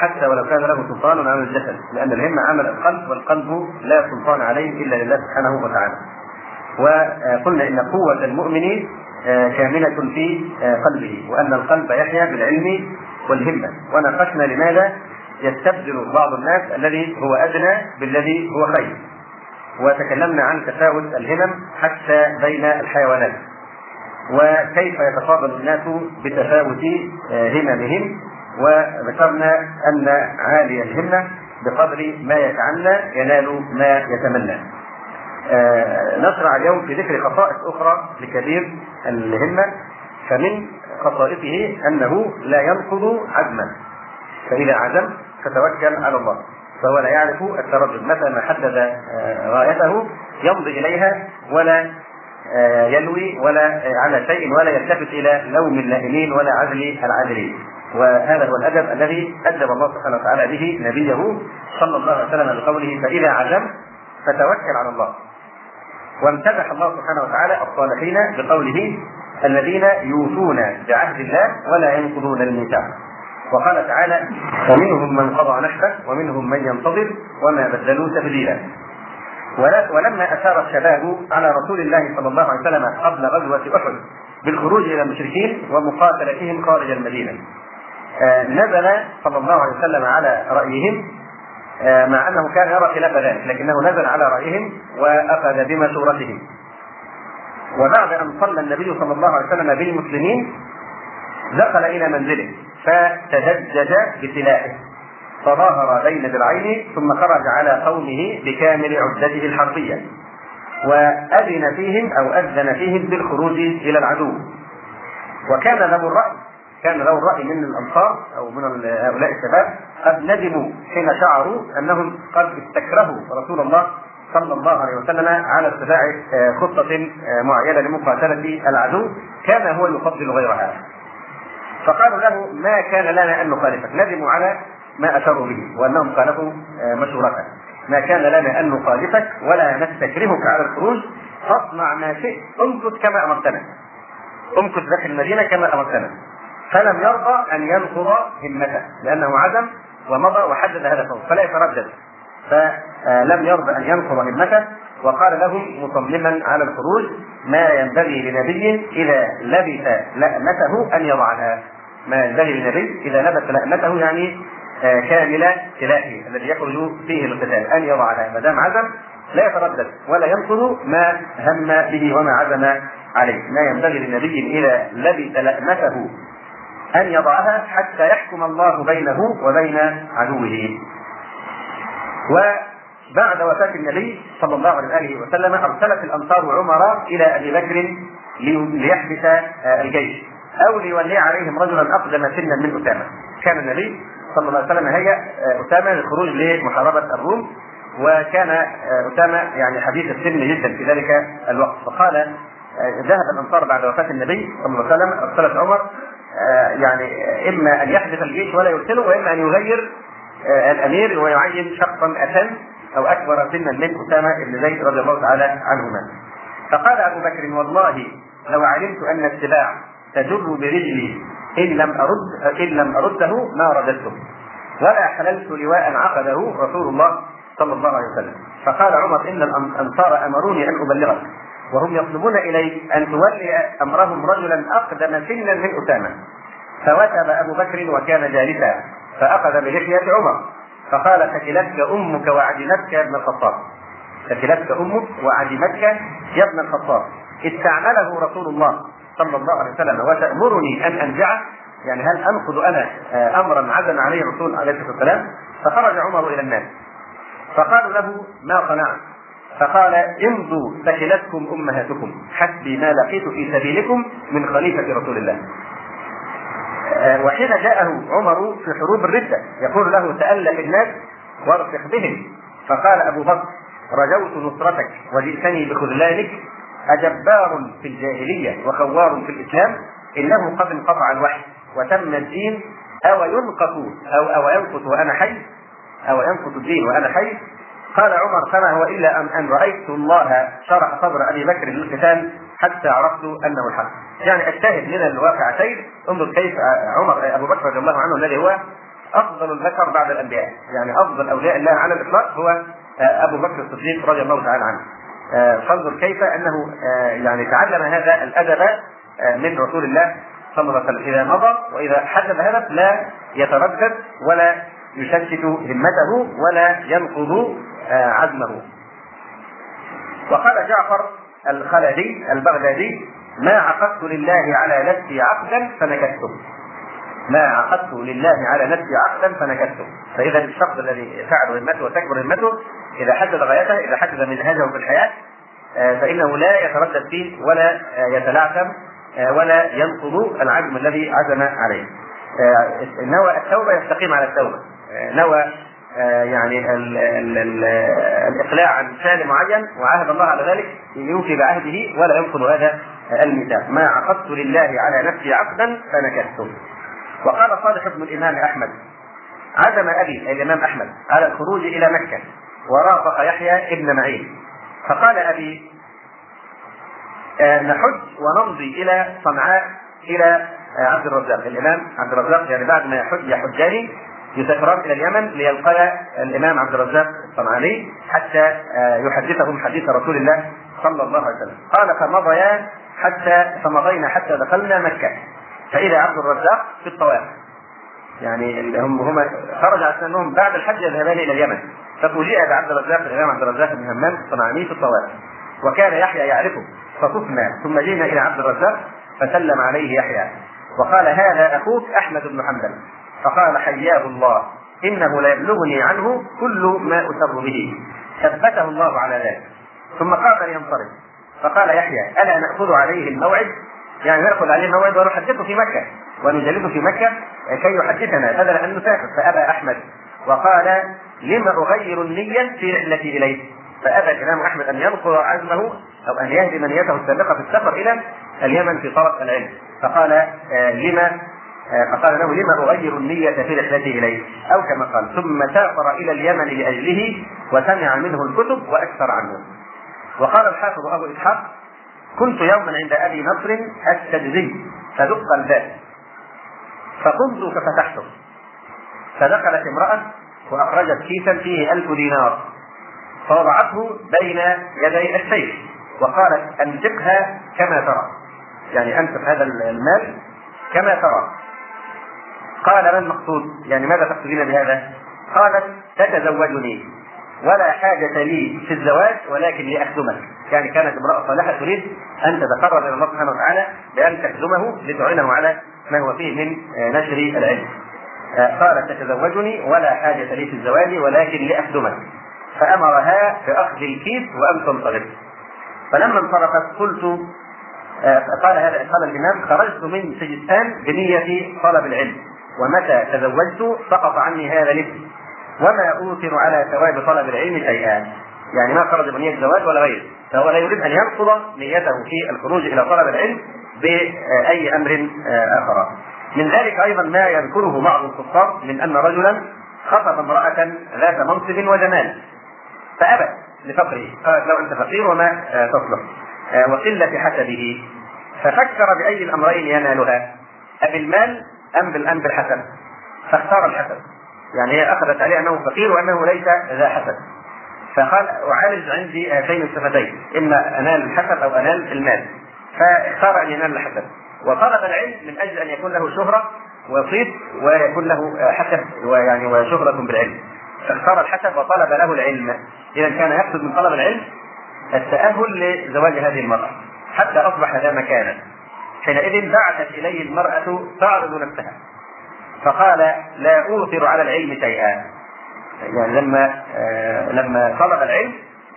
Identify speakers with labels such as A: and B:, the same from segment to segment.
A: حتى ولو كان له سلطان على الجسد لأن الهمة عمل القلب والقلب لا سلطان عليه إلا لله سبحانه وتعالى. وقلنا إن قوة المؤمن كامنه في قلبه وأن القلب يحيا بالعلم والهمة. وناقشنا لماذا يستبدل بعض الناس الذي هو أدنى بالذي هو خير. وتكلمنا عن تفاوت الهمم حتى بين الحيوانات. وكيف يتفاضل الناس بتفاوت هممهم؟ وذكرنا أن عالي الهمة بقدر ما يتعنى ينال ما يتمنى. آه نشرع اليوم في ذكر خصائص أخرى لكبير الهمة فمن خصائصه أنه لا ينقض عزما فإذا عزم فتوكل على الله. فهو لا يعرف التردد. متى ما حدد غايته يمضي إليها ولا يلوي ولا على شيء ولا يلتفت إلى لوم اللائمين ولا عزل العادلين وهذا هو الأدب الذي أدب الله سبحانه وتعالى به نبيه صلى الله عليه وسلم بقوله فإذا عزم فتوكل على الله. وامتدح الله سبحانه وتعالى الصالحين بقوله الذين يوفون بعهد الله ولا ينقضون الميثاق. وقال تعالى ومنهم من قضى نحبه ومنهم من ينتظر وما بدلوا تبديلا. ولما أثار الشباب على رسول الله صلى الله عليه وسلم قبل غزوة أحد بالخروج إلى المشركين ومقاتلتهم خارج المدينة. نزل صلى الله عليه وسلم على رأيهم مع أنه كان يرى خلاف ذلك لكنه نزل على رأيهم وأخذ بمشورتهم. وبعد أن صلى النبي صلى الله عليه وسلم بالمسلمين دخل إلى منزله فتدجج بسلاحه تظاهر بين ذراعيه ثم خرج على قومه بكامل عدته الحربية وأذن فيهم أو أذن فيهم بالخروج إلى العدو. وكان له الرأي كان له الرأي من الأنصار أو من هؤلاء الشباب قد ندموا حين شعروا أنهم قد استكرهوا رسول الله صلى الله عليه وسلم على اتباع خطة معينة لمقاتلة العدو. كان هو يفضل غيرها فقالوا له ما كان لنا أن نخالفك. ندموا على ما اشاروا به وأنهم خالفوا مشورته ما كان لنا أن نخالفك ولا نستكرهك على الخروج. فاصنع ما شئت امكث كما أمرتنا. امكث داخل المدينة كما أمرتنا. فلم يرضى أن ينقض همته لأنه عزم ومضى وحدد هدفه فلا يتردد. فلم يرضى أن ينقض همته وقال لهم مصمما على الخروج ما ينبغي لنبي إذا لبس لأمته أن يضعها. ما ينبغي للنبي إذا لبس لأمته يعني كامل سلاحه الذي يخرج فيه القتال. أن يضعها. ما دام عزم لا يتردد ولا ينقض ما هم به وما عزم عليه. ما ينبغي للنبي إذا لبس لأمته أن يضعها حتى يحكم الله بينه وبين عدوه. وبعد وفاة النبي صلى الله عليه وسلم أرسلت الأنصار عمر إلى أبي بكر ليحبس الجيش أو ليولي عليهم رجلا أقدم سنا من أسامة. كان النبي صلى الله عليه وسلم هيأ أسامة للخروج لمحاربة الروم وكان أسامة يعني حديث السن جدا في ذلك الوقت. فقال ذهب الأنصار بعد وفاة النبي صلى الله عليه وسلم أرسلت عمر يعني إما أن يحدث الجيش ولا يرسله وإما أن يغير الأمير ويعين شخصا أتم أو أكبر سنا من أسامة بن زيد رضي الله تعالى عنهما. فقال أبو بكر والله لو علمت أن السباع تجر برجلي إن لم أرد إن لم أرده ما رددته. ولا حللت لواء عقده رسول الله صلى الله عليه وسلم. فقال عمر إن الأنصار أمروني أن أبلغك. وهم يطلبون إليك أن تولي أمرهم رجلا أقدم سنا من أسامة. فوثب أبو بكر وكان جالسا فأخذ بلحية عمر فقال ثكلتك أمك وعدمتك يا ابن الخطاب. ثكلتك أمك وعدمتك يا ابن الخطاب. استعمله رسول الله صلى الله عليه وسلم وتأمرني أن انزعه يعني هل انقض أنا امرا عزم عليه الرسول عليه الصلاة والسلام؟ فخرج عمر إلى الناس فقالوا له ما صنعت فقال امضوا ثكلتكم أمهاتكم حسبي ما لقيت في سبيلكم من خليفة رسول الله. وحين جاءه عمر في حروب الردة يقول له تألف الناس وارفق بهم. فقال أبو بكر رجوت نصرتك وجئتني بخذلانك أجبار في الجاهلية وخوار في الإسلام إنه قد انقطع الوحي وتم الدين أو ينقص أو أو ينقص وأنا حي أو ينقص الدين وأنا حي قال عمر فما هو إلا أن, أن رأيت الله شرح صدر أبي بكر للقتال حتى عرفت أنه الحق. يعني الشاهد من الواقعتين. انظر كيف عمر أبو بكر رضي الله عنه الذي هو أفضل البشر بعد الأنبياء. يعني أفضل أولياء الله على الإطلاق هو آه، أبو بكر الصديق رضي الله تعالى عنه. فانظر كيف أنه يعني تعلم هذا الأدب من رسول الله صلى الله عليه وسلم. إذا مضى وإذا حدث هدف لا يتردد ولا يشتت همته ولا ينقض عزمه. وقال جعفر الخلدي البغدادي ما عقدت لله على نفسي عقدا فنكثته. ما عقدت لله على نفسي عقدا فنكثته. فإذا الشخص الذي تعلو همته وتكبر همته إذا حدد غايته إذا حدد منهجه في الحياة آه، فإنه لا يتردد فيه ولا آه، يتلعثم آه، ولا ينقض العزم الذي عزم عليه. نوى التوبة يستقيم على التوبة. نوى يعني ال ال ال الإقلاع عن فعل معين وعاهد الله على ذلك يوفي بعهده ولا ينقض هذا الميثاق. ما عقدت لله على نفسي عقدا فنكثته وقال صالح بن الإمام أحمد عزم أبي الإمام أحمد على الخروج إلى مكة ورافق يحيى ابن معين. فقال أبي آه نحج ونمضي إلى صنعاء إلى آه عبد الرزاق. الإمام عبد الرزاق يعني بعد ما يحج يحجان يسافران إلى اليمن ليلقيا الإمام عبد الرزاق الصنعاني حتى آه يحدثهم حديث رسول الله صلى الله عليه وسلم. قال فمضيا حتى فمضينا حتى دخلنا مكة. فإذا عبد الرزاق في الطواف. يعني هم هم خرج على أنهم بعد الحج يذهبان إلى اليمن. ففوجئ بعبد الرزاق الإمام عبد الرزاق بن همام الصنعاني في الطواف. وكان يحيى يعرفه. فطفنا ثم جئنا إلى عبد الرزاق فسلم عليه يحيى. وقال هذا أخوك أحمد بن حنبل. فقال حياه الله إنه ليبلغني عنه كل ما أسر به. ثبته الله على ذلك. ثم قام لينصرف. فقال يحيى ألا نأخذ عليه الموعد؟ يعني نأخذ عليه الموعد ونحدثه في مكة. ونجلده في مكة. كي يحدثنا. بدل ان نسافر فأبى أحمد. وقال لم أغير النية في رحلتي إليه؟ فأبى الامام أحمد أن ينقض عزمه أو أن يهدم نيته السابقة في السفر إلى اليمن في طلب العلم. فقال آه، لما فقال له لما أغير النية في رحلتي اليه أو كما قال ثم سافر إلى اليمن لأجله وسمع منه الكتب وأكثر عنه. وقال الحافظ أبو إسحاق كنت يوما عند أبي نصر السجزي فدق الباب فقمت ففتحته فدخلت امرأة وأخرجت كيسا فيه ألف دينار فوضعته بين يدي السيف وقالت أنفقها كما ترى. يعني أنفق هذا المال كما ترى. قال ما المقصود؟ يعني ماذا تقصدين بهذا؟ قالت تتزوجني. ولا حاجة لي في الزواج ولكن لأخدمك. يعني كانت امرأة صالحة تريد أن تتقرب إلى الله سبحانه وتعالى بأن تخدمه لتعينه على ما هو فيه من نشر العلم. قالت تتزوجني ولا حاجة لي في الزواج ولكن لأخدمك. فأمرها بأخذ الكيس وأن تنطلق فلما انصرفت قلت قال هذا قال الإمام خرجت من سجستان بنية طلب العلم. ومتى تزوجت سقط عني هذا الاسم وما اوثر على ثواب طلب العلم شيئا. يعني ما خرج بنية الزواج ولا غيره. فهو لا يريد أن ينقض نيته في الخروج إلى طلب العلم بأي أمر آخر. من ذلك أيضا ما يذكره بعض الكفار من أن رجلا خطب امرأة ذات منصب وجمال. فأبى لفقره. قالت لو أنت فقير وما تصلح. وقلة حسبه ففكر بأي الأمرين ينالها. أبالمال أم بالأم بالحسب فاختار الحسب يعني هي أخذت عليه أنه فقير وأنه ليس ذا حسب فقال أعالج عندي هاتين الصفتين إما أنال الحسب أو أنال المال. فاختار أن ينال الحسب وطلب العلم من أجل أن يكون له شهرة وصيت ويكون له حسب ويعني وشهرة بالعلم. فاختار الحسب وطلب له العلم. إذا كان يقصد من طلب العلم التأهل لزواج هذه المرأة حتى أصبح ذا مكانا حينئذ بعثت إليه المرأة تعرض نفسها. فقال لا أوثر على العلم شيئا. يعني لما آه لما طلب العلم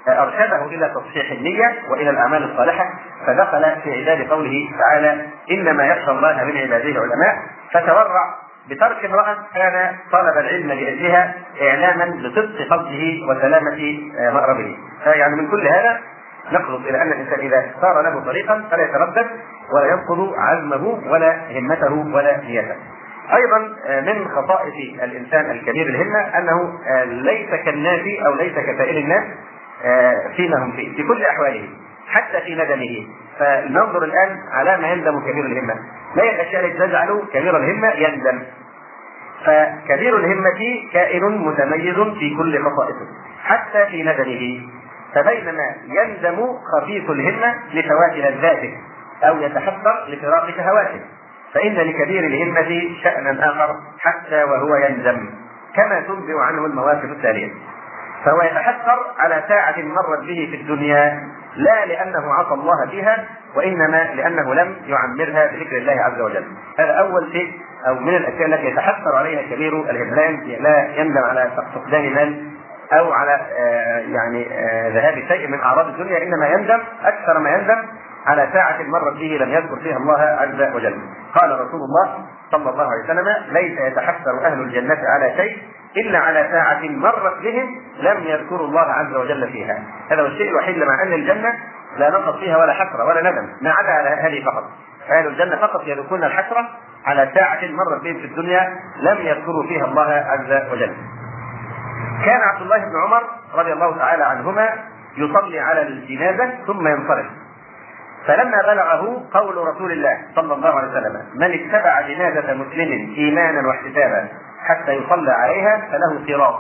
A: أرشده إلى تصحيح النية وإلى الأعمال الصالحة فدخل في عداد قوله تعالى إنما يخشى الله من عباده العلماء. فتورع بترك امرأة كان طلب العلم لأجلها إعلاما بصدق قصده وسلامة آه، مأربه فيعني من كل هذا نقصد إلى أن الإنسان إذا اختار له طريقا فلا يتردد ولا ينقض عزمه ولا همته ولا نيته. أيضا آه، من خصائص الإنسان الكبير الهمة أنه آه، ليس كالناس أو ليس كسائر الناس آه، فيما هم فيه في كل أحواله حتى في ندمه. فننظر الآن على ما يندم كبير الهمة. ما هي الاشياء التي تجعل كبير الهمة يندم. فكبير الهمة كائن متميز في كل خصائصه حتى في ندمه. فبينما يندم خفيف الهمة لفوات لذاته أو يتحسر لفراق شهواته. فإن لكبير الهمة شأنا آخر حتى وهو يندم كما تنبئ عنه المواقف التالية. فهو يتحسر على ساعة مرت به في الدنيا لا لأنه عصى الله فيها وإنما لأنه لم يعمرها بذكر الله عز وجل. هذا أول شيء أو من الأشياء التي يتحسر عليها كبير الهملان لا يندم على فقدان مال أو على آه، يعني آه، ذهاب شيء من أعراض الدنيا إنما يندم أكثر ما يندم على ساعة مرت به لم يذكر فيها الله عز وجل. قال رسول الله صلى الله عليه وسلم ليس يتحسر أهل الجنة على شيء إلا على ساعة مرت بهم لم يذكروا الله عز وجل فيها. هذا هو الشيء الوحيد مع أن الجنة لا نقص فيها ولا حسرة ولا ندم. ما عدا على هذه فقط. أهل الجنة فقط يذكرون الحسرة على ساعة مرت بهم في الدنيا لم يذكروا فيها الله عز وجل. كان عبد الله بن عمر رضي الله تعالى عنهما يصلي على الجنازة ثم ينصرف. فلما بلغه قول رسول الله صلى الله عليه وسلم من اتبع جنازة مسلم إيمانا واحتسابا حتى يصلى عليها فله قراط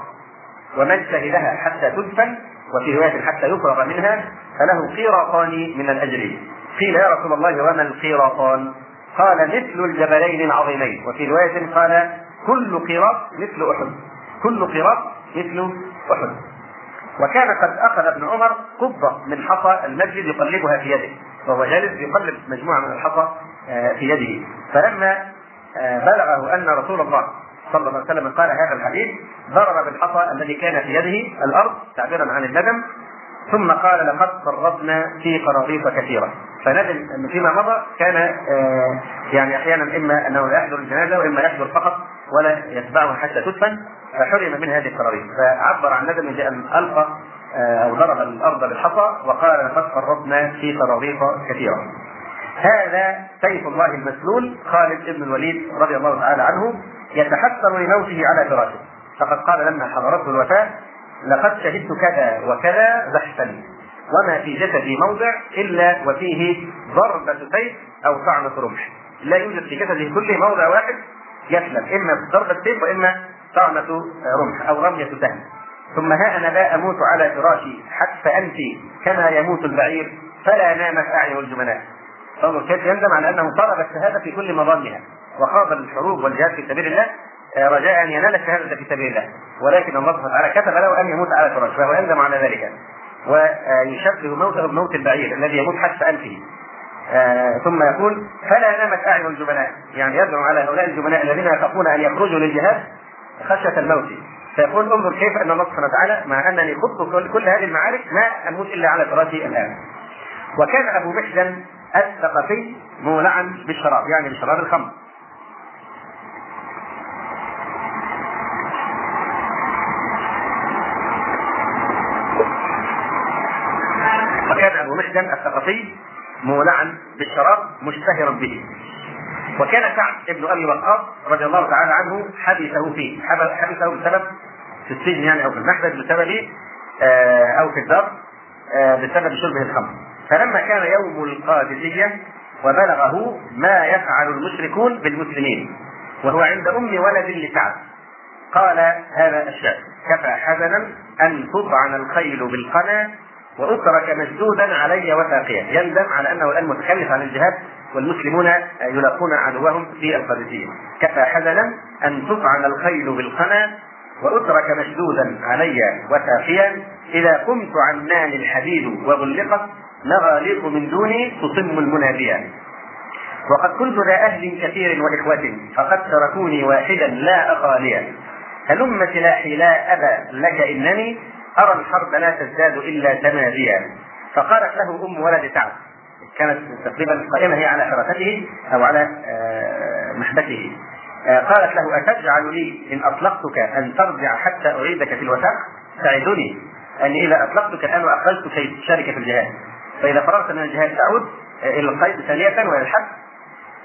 A: ومن شهدها حتى تدفن وفي رواية حتى يفرغ منها فله قيراطان من الأجر. قيل يا رسول الله وما القيراطان؟ قال مثل الجبلين العظيمين. وفي رواية قال كل قيراط مثل أحد كل قيراط مثل أحد. وكان قد أخذ ابن عمر قبة من حصى المسجد يقلبها في يده. وهو جالس يقلب مجموعة من الحصى آه، في يده. فلما آه، بلغه أن رسول الله صلى الله عليه وسلم قال هذا الحديث ضرب بالحصى الذي كان في يده الأرض تعبيرا عن الندم ثم قال لقد فرطنا في قراطيس كثيرة. فندم أن فيما مضى كان آه، يعني أحيانا إما أنه يحضر الجنازة وإما يحضر فقط ولا يتبعها حتى تدفن. فحرم من هذه القراريط فعبر عن ندم بأن ألقى آه، أو ضرب الأرض بالحصى وقال لقد فرطنا في قراريط كثيرة. هذا سيف الله المسلول خالد بن الوليد رضي الله تعالى عنه يتحسر لموته على فراشه. فقد قال لما حضرته الوفاة لقد شهدت كذا وكذا زحفا وما في جسدي موضع إلا وفيه ضربة سيف أو طعنة رمح. لا يوجد في جسده كله موضع واحد يسلم إما ضربة سيف وإما طعنة رمح أو رمية سهم ثم ها أنا لا أموت على فراشي حتى أنت كما يموت البعير فلا نامت أعين الجبناء انظر كيف يندم على أنه طلب الشهادة في كل مظانها وخاض الحروب والجهاد في سبيل الله آه، رجاء أن ينال الشهادة في سبيل الله. ولكن الله سبحانه وتعالى كتب له أن يموت على فراش فهو يندم على ذلك. ويشبه موته بموت البعير الذي يموت حتى انفه آه ثم يقول فلا نامت أعين الجبناء يعني يدعو على هؤلاء الجبناء الذين يخافون أن يخرجوا للجهاد خشية الموت. فيقول انظر كيف أن الله سبحانه وتعالى مع أنني خضت كل, كل هذه المعارك ما أموت إلا على فراشي الآن. وكان أبو محزن الثقفي مولعا بالشراب يعني بشراب الخمر. وكان أبو محزن الثقفي مولعا بالشراب مشتهرا به. وكان كعب ابن أبي وقاص رضي الله تعالى عنه حبسه فيه حبسه بسبب في السجن يعني أو في المحبس بسبب آه، أو في الدار آه، بسبب شربه الخمر. فلما كان يوم القادسية وبلغه ما يفعل المشركون بالمسلمين وهو عند أم ولد لكعب قال هذا الشعر كفى حزنا أن تطعن الخيل بالقنا وأترك مشدودا علي وثاقيا يندم على أنه الآن متخلف عن الجهاد والمسلمون يلاقون عدوهم في القادسية. كفى حزنا أن تطعن الخيل بالقنا وأترك مشدودا علي وثاقيا إذا قمت عنان الحديد وغلقت مغاليق من دوني تصم المناديا وقد كنت ذا أهل كثير وإخوة فقد تركوني واحدا لا اخا لي هلم سلاحي لا أبا لك إنني أرى الحرب لا تزداد إلا تماديا. فقالت له أم ولد سعد. كانت تقريبا قائمة هي على حركته أو على آه، محبته. آه، قالت له أتجعل لي إن أطلقتك أن ترجع حتى أعيدك في الوثاق؟ تعدني أني إذا أطلقتك الآن وأخرجتك كي تشارك في الجهاد. فإذا فرغت من الجهاد تعود آه، إلى القيد ثانية وإلى الحد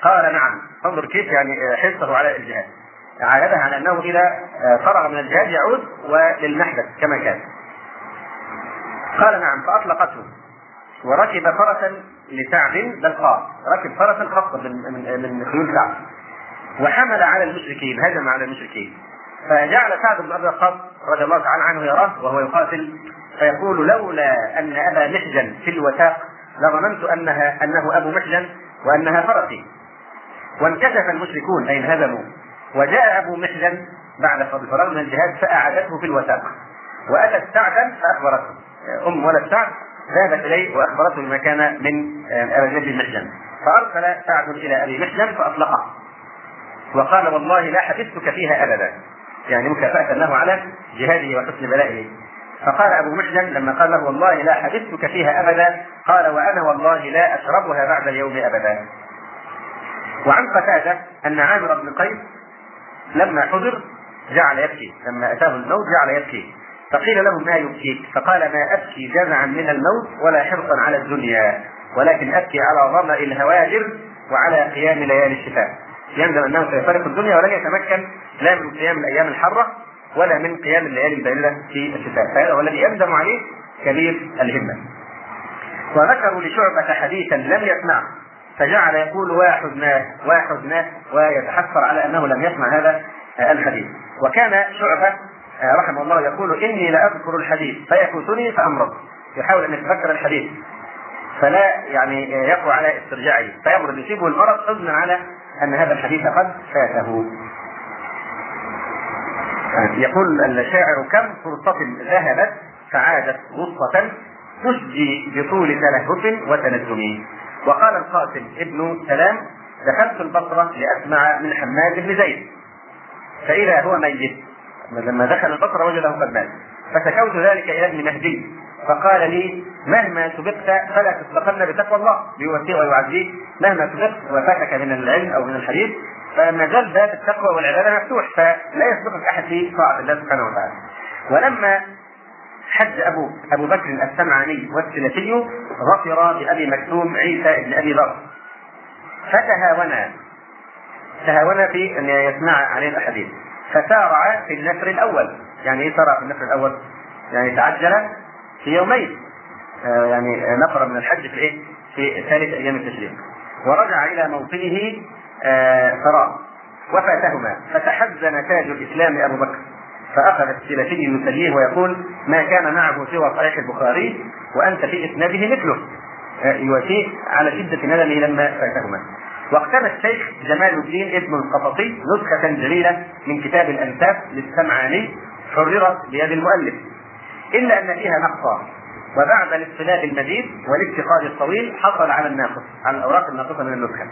A: قال نعم. انظر كيف يعني حرصه على الجهاد. عاهدها على أنه إذا فرغ من الجهاد يعود وللمحدث كما كان. قال نعم فأطلقته. وركب فرسا لسعد بل ركب فرسا خاصة من من خيول سعد. وحمل على المشركين هجم على المشركين. فجعل سعد بن أبي وقاص رضي الله تعالى عنه يراه وهو يقاتل. فيقول لولا أن أبا محجن في الوثاق لظننت انها أنه أبو محجن وأنها فرسي. وانكشف المشركون أي انهزموا. وجاء أبو محجن بعد الفراغ من الجهاد فأعادته في الوثاق. واتت سعدا فأخبرته. أم ولد سعد ذهبت إليه وأخبرته بما كان من آه، ابي محجن فأرسل سعد إلى أبي محجن فأطلقه. وقال والله لا حدثتك فيها أبدا. يعني مكافأة له على جهاده وحسن بلائه. فقال أبو محجن لما قال له والله لا حدثتك فيها أبدا قال وأنا والله لا أشربها بعد اليوم أبدا. وعن قتادة أن عامر بن قيس لما حضر جعل يبكي. لما أتاه الموت جعل يبكي. فقيل له ما يبكيك؟ فقال ما أبكي جزعا من الموت ولا حرصا على الدنيا ولكن أبكي على ظمأ الهواجر وعلى قيام ليالي الشتاء. يندم أنه سيفارق الدنيا ولن يتمكن لا من قيام الأيام الحرة ولا من قيام الليالي الباردة في الشتاء. فهذا هو الذي يندم عليه كبير الهمة. وذكروا لشعبة حديثا لم يسمعه فجعل يقول وحزناه وحزناه ويتحسر على أنه لم يسمع هذا الحديث. وكان شعبة رحمه الله يقول إني لاذكر الحديث. فيفوتني فأمرض. يحاول أن يتذكر الحديث. فلا يعني يقوى على استرجاعه. فيمرض يصيبه المرض حزنا على أن هذا الحديث قد فاته. يقول الشاعر كم فرصة ذهبت فعادت غصة تشجي بطول تلهف وتندم. وقال القاسم ابن سلام دخلت البصرة لأسمع من حماد بن زيد. فإذا هو ميت لما دخل البصرة وجده قد مات. فشكوت ذلك إلى ابن مهدي. فقال لي مهما سبقت فلا تسبقن بتقوى الله. ليوفيه ويعزيه. مهما سبقت وفاتك من العلم أو من الحديث فما زال باب التقوى والعبادة مفتوح فلا يسبقك أحد في طاعة الله سبحانه وتعالى. ولما حج أبو أبو بكر السمعاني والسلفي ظفر بابي مكتوم عيسى بن أبي ذر. فتهاونا تهاونا في أن يسمع عليه الأحاديث. فسارع في النفر الأول. يعني إيه سارع في النفر الأول؟ يعني تعجل في يومين. آه يعني نفر من الحج في الايه؟ في ثالث أيام التشريق. ورجع إلى موطنه آه فراغ وفاتهما. فتحزن تاج الإسلام أبو بكر. فأخذ السلفي يسليه ويقول ما كان معه سوى صحيح البخاري وأنت في إسناده مثله. يوافيه على شدة ندمه لما فاتهما. واقتنى الشيخ جمال الدين ابن القططي نسخة جليلة من كتاب الأنساب للسمعاني حررت بيد المؤلف. إلا أن فيها نقصا وبعد الاصطلاح المزيد والاتخاذ الطويل حصل على الناقص على الأوراق الناقصة من النسخة.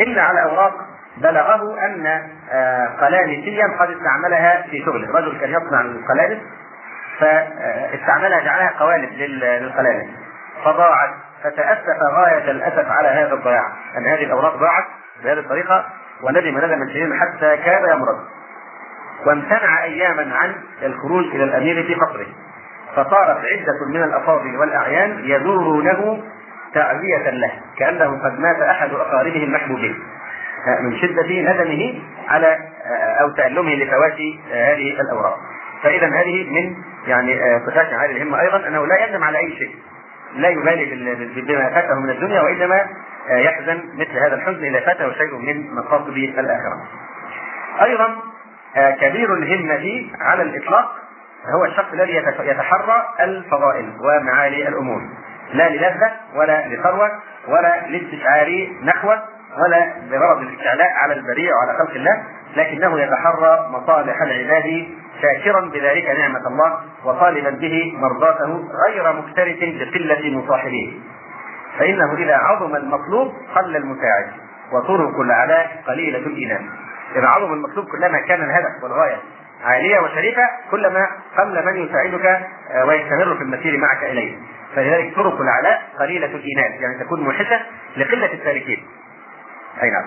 A: إلا على أوراق بلغه أن آه، قلانسيا قد استعملها في شغله، رجل كان يصنع القلانس فاستعملها جعلها قوالب للقلانس. فضاعت فتأسف غاية الأسف على هذا الضياع أن هذه الأوراق ضاعت بهذه الطريقة وندم ندما شديدا حتى كاد يمرض. وامتنع أياما عن الخروج إلى الأمير في قصره. فصارت عدة من الأفاضل والأعيان يزورونه تعزية له كأنه قد مات أحد أقاربه المحبوبين. من شدة ندمه على أو تألمه لفوات هذه الأوراق. فإذا هذه من يعني صفات هذه الهمة أيضا أنه لا يندم على أي شيء. لا يبالي بما فاته من الدنيا وإنما يحزن مثل هذا الحزن إذا فاته شيء من مقاصد الآخرة. أيضا كبير الهمة على الإطلاق هو الشخص الذي يتحرى الفضائل ومعالي الأمور. لا للذة ولا لثروة ولا لاستشعار نحوة ولا بغرض الاستعلاء على البرية وعلى خلق الله لكنه يتحرى مصالح العباد شاكرا بذلك نعمة الله وطالبا به مرضاته غير مكترث بقلة مصاحبيه. فإنه إذا عظم المطلوب قل المساعد وطرق العلاء قليلة الإيمان. إذا عظم المطلوب كلما كان الهدف والغاية عالية وشريفة كلما قل من يساعدك آه، ويستمر في المسير معك إليه. فلذلك طرق العلاء قليلة الإيمان يعني تكون موحشة لقلة السالكين أي نعم.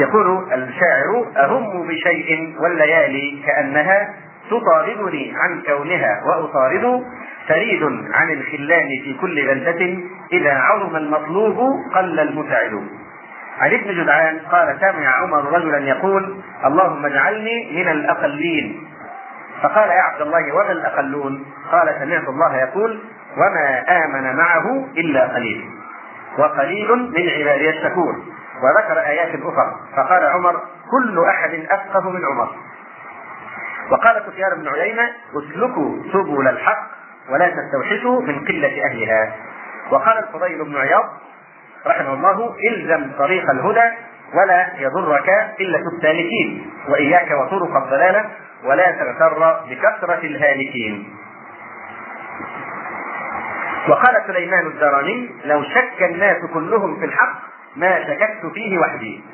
A: يقول الشاعر أهم بشيء والليالي كأنها تطاردني عن كونها وأطارد فريد عن الخلان في كل بلدة إذا عظم المطلوب قل المساعد. عن ابن جدعان قال سمع عمر رجلا يقول اللهم اجعلني من الأقلين. فقال يا عبد الله وما الأقلون؟ قال سمعت الله يقول وما آمن معه إلا قليل. وقليل من عبادي الشكور. وذكر آيات أخرى. فقال عمر كل أحد أفقه من عمر. وقال سفيان بن عيينة اسلكوا سبل الحق ولا تستوحشوا من قلة أهلها. وقال الفضيل بن عياض رحمه الله إلزم طريق الهدى ولا يضرك قلة السالكين وإياك وطرق الضلالة ولا تغتر بكثرة الهالكين. وقال سليمان الدراني لو شك الناس كلهم في الحق ما شككت فيه وحدي.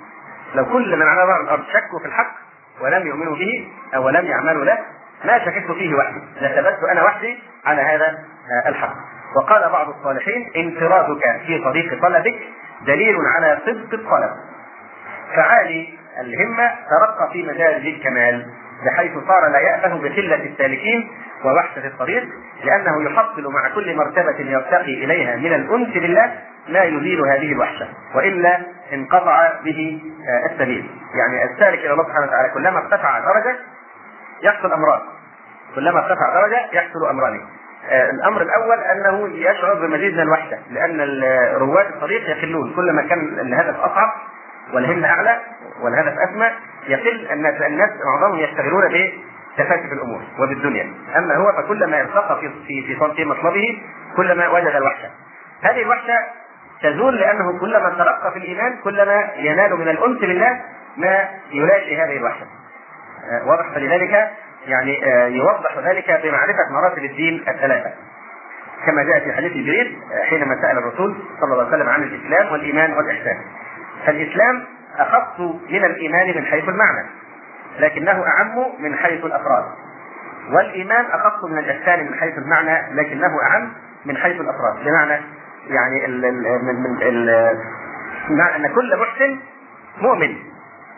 A: لو كل من على ظهر الأرض شكوا في الحق ولم يؤمنوا به أو لم يعملوا له ما شككت فيه وحدي. لثبت أنا وحدي على هذا الحق. وقال بعض الصالحين انفرادك في طريق طلبك دليل على صدق الطلب. فعالي الهمة ترقى في مدارج الكمال بحيث صار لا يأبه بقلة السالكين ووحشة الطريق لأنه يحصل مع كل مرتبة يرتقي إليها من الأنس بالله ما يزيل هذه الوحشة وإلا انقطع به آه، السبيل. يعني السالك إلى الله سبحانه وتعالى كلما ارتفع درجة يحصل أمران كلما ارتفع درجة يحصل أمران آه، الأمر الأول أنه يشعر بمزيد من الوحده لأن رواد الطريق يقلون. كلما كان الهدف أصعب والهمة أعلى والهدف أسمى يقل الناس الناس معظمهم يشتغلون بتفاتف الأمور وبالدنيا. أما هو فكلما ارتقى في في في, في مطلبه كلما وجد الوحشة. هذه الوحشة تزول لأنه كلما ترقى في الإيمان كلما ينال من الأنس بالله ما يلاشي هذه الوحشة. آه، واضح؟ فلذلك يعني آه، يوضح ذلك بمعرفة مراتب الدين الثلاثة. كما جاء في حديث جبريل آه، حينما سأل الرسول صلى الله عليه وسلم عن الإسلام والإيمان والإحسان. فالإسلام أخص من الإيمان من حيث المعنى. لكنه أعم من حيث الأفراد. والإيمان أخص من الإحسان من حيث المعنى لكنه أعم من حيث الأفراد. بمعنى يعني ال ال من من ال أن كل محسن مؤمن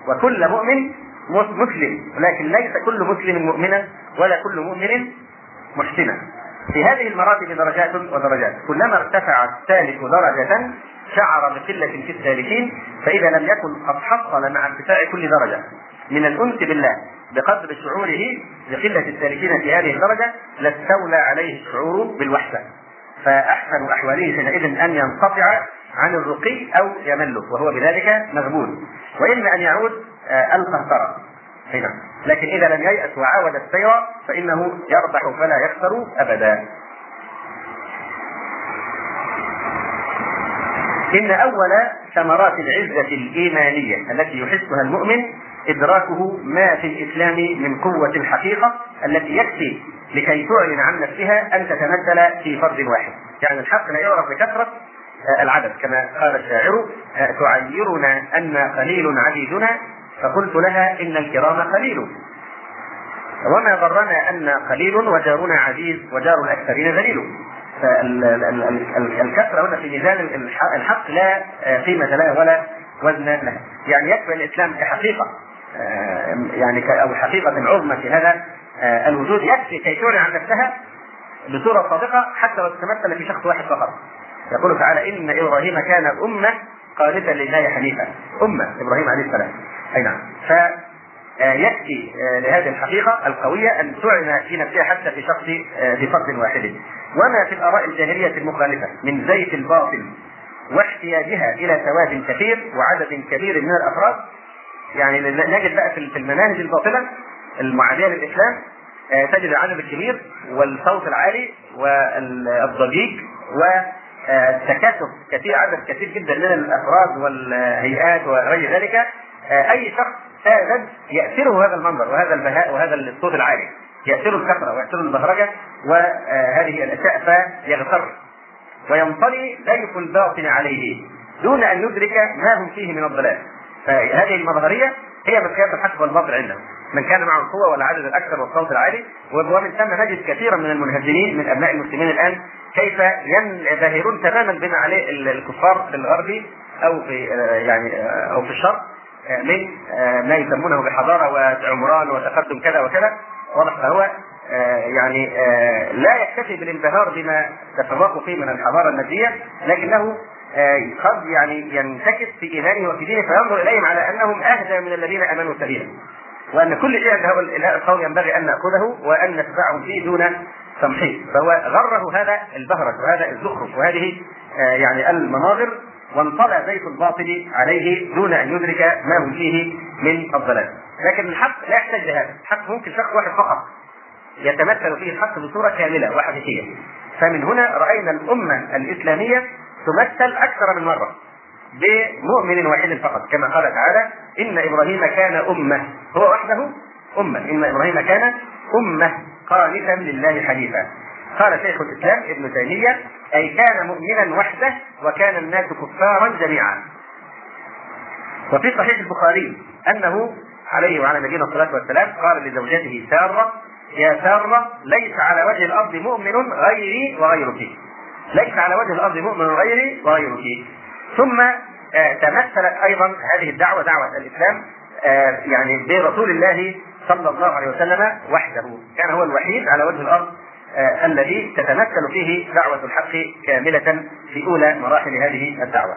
A: وكل مؤمن مسلم. ولكن ليس كل مسلم مؤمنا ولا كل مؤمن محسنا. في هذه المراتب درجات ودرجات. كلما ارتفع السالك درجة شعر بقلة في السالكين فإذا لم يكن قد حصل مع ارتفاع كل درجة. من الأنس بالله بقدر شعوره بقلة السالكين في هذه الدرجة لاستولى عليه الشعور بالوحدة. فأحسن أحواله حينئذ أن ينقطع عن الرقي أو يمله وهو بذلك مغبون. وإما أن يعود آه، القهقرة. هنا لكن إذا لم ييأس وعاود السير فإنه يربح فلا يخسر أبدا. إن أول ثمرات العزة الإيمانية التي يحسها المؤمن إدراكه ما في الإسلام من قوة الحقيقة التي يكفي لكي تعلن عن نفسها أن تتمثل في فرد واحد. يعني الحق لا يعرف بكثرة آه، العدد. كما قال الشاعر آه، تعيرنا أن قليل عديدنا؟ فقلت لها إن الكرام قليل. وما غرنا أن قليل وجارنا عزيز وجار الأكثرين ذليل. فالكثرة هنا في ميزان الحق لا آه، قيمة لها ولا وزن لها يعني يكفي الإسلام كحقيقة. يعني أو حقيقة عظمى في هذا آه، الوجود يكفي كي تعلن عن نفسها بصورة صادقة حتى لو تتمثل في شخص واحد فقط. يقول تعالى إن إبراهيم كان أمة قانتا لله حنيفا. أمة إبراهيم عليه السلام. أي نعم. ف آه، يكفي آه، لهذه الحقيقة القوية أن تعلن في نفسها حتى في شخص في فرد واحد. وما في الآراء الجاهلية المخالفة من زيت الباطل واحتياجها إلى سواد كثير وعدد كبير من الأفراد يعني نجد بقى في المناهج الباطلة المعادية للإسلام آه، تجد العدد الكبير والصوت العالي والضجيج والتكاثف كثير عدد كثير جدا من الأفراد والهيئات وغير ذلك آه، أي شخص ساذج يأثره هذا المنظر وهذا البهاء وهذا الصوت العالي يأثره الكثرة ويأثره البهرجة وهذه الأشياء فيغتر وينطلي سيف الباطن عليه دون أن يدرك ما هم فيه من الضلال. فهذه المظهرية هي مقياس الحق والباطل عندهم. من كان معه القوه والعدد الأكثر والصوت العالي ومن ثم نجد كثيرا من المنهزمين من أبناء المسلمين الآن كيف ينبهرون تماما بما عليه الكفار في الغرب أو في يعني أو في الشرق من ما يسمونه بحضارة وعمران وتقدم كذا وكذا. واضح فهو يعني لا يكتفي بالانبهار بما تفوقوا فيه من الحضارة الماديه لكنه قد يعني ينتكس في إيمانه وفي دينه فينظر إليهم على أنهم أهدى من الذين آمنوا سبيلا. وأن كل شيء عند هؤلاء القوم ينبغي أن نأخذه وأن نتبعهم فيه دون تمحيص. فهو غره هذا البهرج وهذا الزخرف وهذه آه، يعني المناظر وانطلى زيت الباطل عليه دون أن يدرك ما هو فيه من الضلال. لكن الحق لا يحتاج لهذا الحق ممكن شخص واحد فقط يتمثل فيه الحق بصورة كاملة وحقيقية. فمن هنا رأينا الأمة الإسلامية تمثل أكثر من مرة بمؤمن واحد فقط. كما قال تعالى إن إبراهيم كان أمة. هو وحده؟ أمة. إن إبراهيم كان أمة قانتا لله حنيفا. قال شيخ الإسلام ابن تيمية أي كان مؤمنا وحده وكان الناس كفارا جميعا. وفي صحيح البخاري أنه عليه وعلى نبينا الصلاة والسلام قال لزوجته سارة يا سارة ليس على وجه الأرض مؤمن غيري وغيرك. ليس على وجه الأرض مؤمن غيري وغيرك ثم آه، تمثلت أيضا هذه الدعوة دعوة الإسلام آه، يعني برسول الله صلى الله عليه وسلم وحده. كان هو الوحيد على وجه الأرض آه، الذي تتمثل فيه دعوة الحق كاملة في أولى مراحل هذه الدعوة.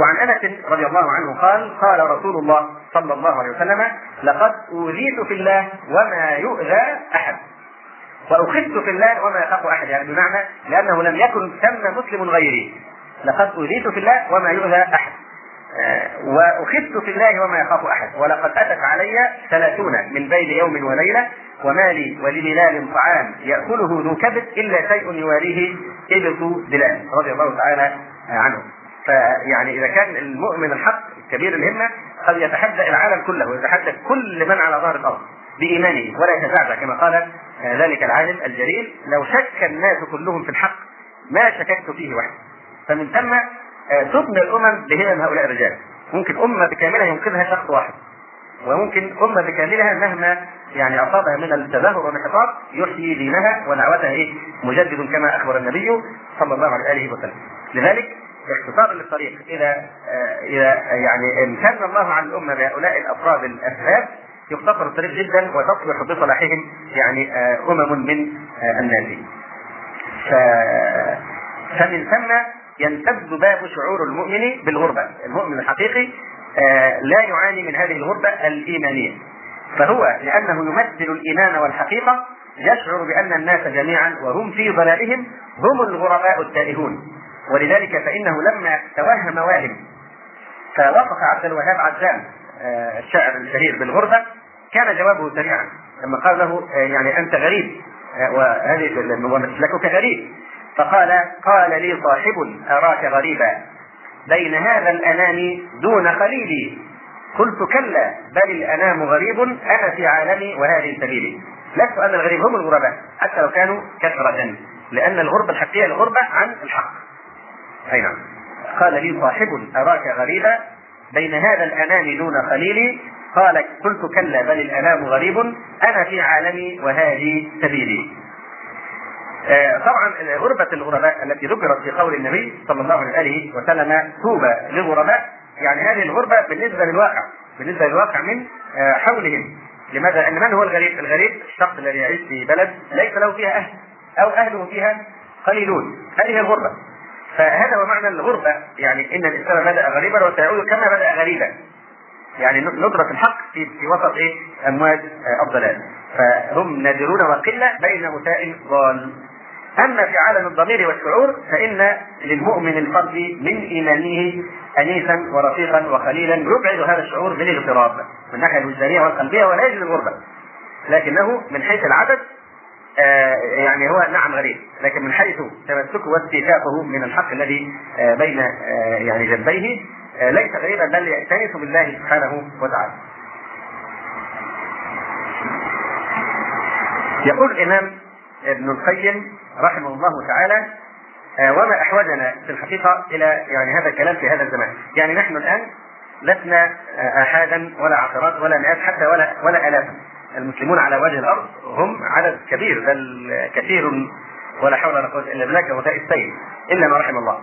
A: وعن أنس رضي الله عنه قال قال رسول الله صلى الله عليه وسلم لقد أوذيت في الله وما يؤذى أحد. واخذت في الله وما يخاف أحد يعني بمعنى لأنه لم يكن ثم مسلم غيري. لقد اوذيت في الله وما يؤذى أحد. آه، وأخذت في الله وما يخاف أحد. ولقد أتت علي ثلاثون من بين يوم وليلة وما لي ولبلال طعام يأكله ذو كبد إلا شيء يواريه إبط بلال رضي الله تعالى عنه. فيعني إذا كان المؤمن الحق كبير الهمة قد يتحدى العالم كله ويتحدى كل من على ظهر الأرض بإيمانه ولا يتزعزع كما قال ذلك العالم الجليل لو شك الناس كلهم في الحق ما شككت فيه وحدي. فمن ثم آه، تبنى الأمم بهمم هؤلاء الرجال. ممكن أمة بكاملها ينقذها شخص واحد. وممكن أمة بكاملها مهما يعني أصابها من التدهور والانحطاط يحيي دينها ودعوتها إيه؟ مجدد كما أخبر النبي صلى الله عليه وسلم. لذلك اختصارا للطريق إذا آه، إذا يعني امتن الله على الأمة بهؤلاء الأفراد الأسباب يختصر الطريق جدا وتصلح بصلاحهم يعني آه، أمم من الناس. فمن ثم ينتد باب شعور المؤمن بالغربة. المؤمن الحقيقي آه، لا يعاني من هذه الغربة الإيمانية. فهو لأنه يمثل الإيمان والحقيقة يشعر بأن الناس جميعا وهم في ضلالهم هم الغرباء التائهون. ولذلك فإنه لما توهم واهم فوصف عبد الوهاب عزام آه، الشاعر الشهير بالغربة كان جوابه سريعا لما قال له آه، يعني أنت غريب وهذه ومثلك غريب فقال قال لي صاحب أراك غريبا. بين هذا الأنام دون خليلي. قلت كلا بل الأنام غريب أنا في عالمي وهذه سبيلي. لست أن الغريب هم الغرباء حتى لو كانوا كثرة لأن الغربة الحقيقية الغربة عن الحق. أي نعم. قال لي صاحب أراك غريبا. بين هذا الأنام دون خليلي قال قلت كلا بل الأنام غريب. أنا في عالمي وهذه سبيلي. آه، طبعا غربة الغرباء التي ذكرت في قول النبي صلى الله عليه وسلم توبى للغرباء. يعني هذه الغربة بالنسبة للواقع بالنسبة للواقع من آه، حولهم. لماذا؟ لأن من هو الغريب؟ الغريب الشخص الذي يعيش في بلد ليس له فيها أهل أو أهله فيها قليلون. هذه الغربة. فهذا هو معنى الغربة. يعني إن الإنسان بدأ غريبا وسيعود كما بدأ غريبا. يعني ندرة الحق في في وسط إيه؟ امواج آه، الضلال. فهم نادرون وقلة بين مساء ضال. أما في عالم الضمير والشعور فإن للمؤمن الفرد من إيمانه انيسا ورفيقا وخليلا يبعد هذا الشعور بالاغتراب من الناحيه الوجدانيه والقلبية ولا يجد الغربة. لكنه من حيث العدد يعني هو نعم غريب. لكن من حيث تمسكه واستيثاقه من الحق الذي آه بين آه يعني جنبيه آه، ليس غريبا بل يأتنس بالله سبحانه وتعالى. يقول الإمام ابن القيم رحمه الله تعالى آه، وما أحوجنا في الحقيقة إلى يعني هذا الكلام في هذا الزمان، يعني نحن الآن لسنا آه، احادا ولا عشرات ولا مئات حتى ولا ولا الافا. المسلمون على وجه الأرض هم عدد كبير بل كثير ولا حول ولا قوة إلا بالله كغثاء السيل الا ما رحم الله.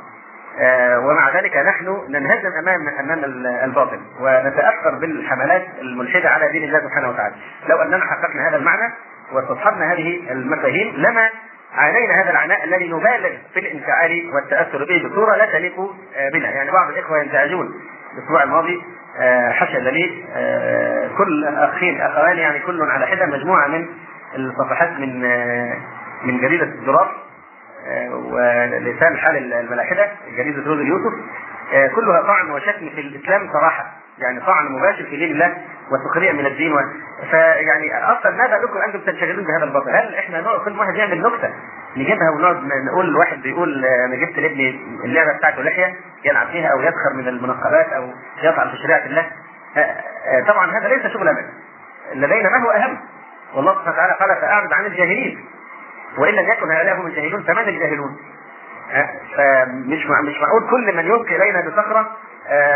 A: آه، ومع ذلك نحن ننهزم أمام أمام الباطل ونتأثر بالحملات الملحدة على دين الله سبحانه وتعالى. لو أننا حققنا هذا المعنى واستصحبنا هذه المفاهيم لما عانينا هذا العناء الذي نبالغ في الانفعال والتأثر به بصورة لا تليق آه، بنا، يعني بعض الإخوة ينزعجون الأسبوع الماضي آه، حشد لي آه، كل أخين أخوان يعني كل على حدة مجموعة من الصفحات من من جريدة الدرار ولسان حال الملاحدة جريدة روز اليوسف آه، كلها طعن وشتم في الإسلام صراحة يعني طعن مباشر في دين الله وسخريه من الدين و... فيعني أصلا ماذا لكم أنتم تنشغلون بهذا الباطل؟ هل إحنا كل واحد يعمل نكتة نجيبها ونقعد نقول الواحد بيقول أنا جبت لابني اللعبة بتاعته لحيه يلعب فيها أو يسخر من المنقبات أو يطعن في شريعة الله. طبعا هذا ليس شغلنا لدينا ما هو أهم. والله سبحانه وتعالى قال فأعرض عن الجاهلين. وإن لم يكن هؤلاء هم الجاهلون فمن الجاهلون؟ فمش مش معقول كل من يلقي إلينا بصخرة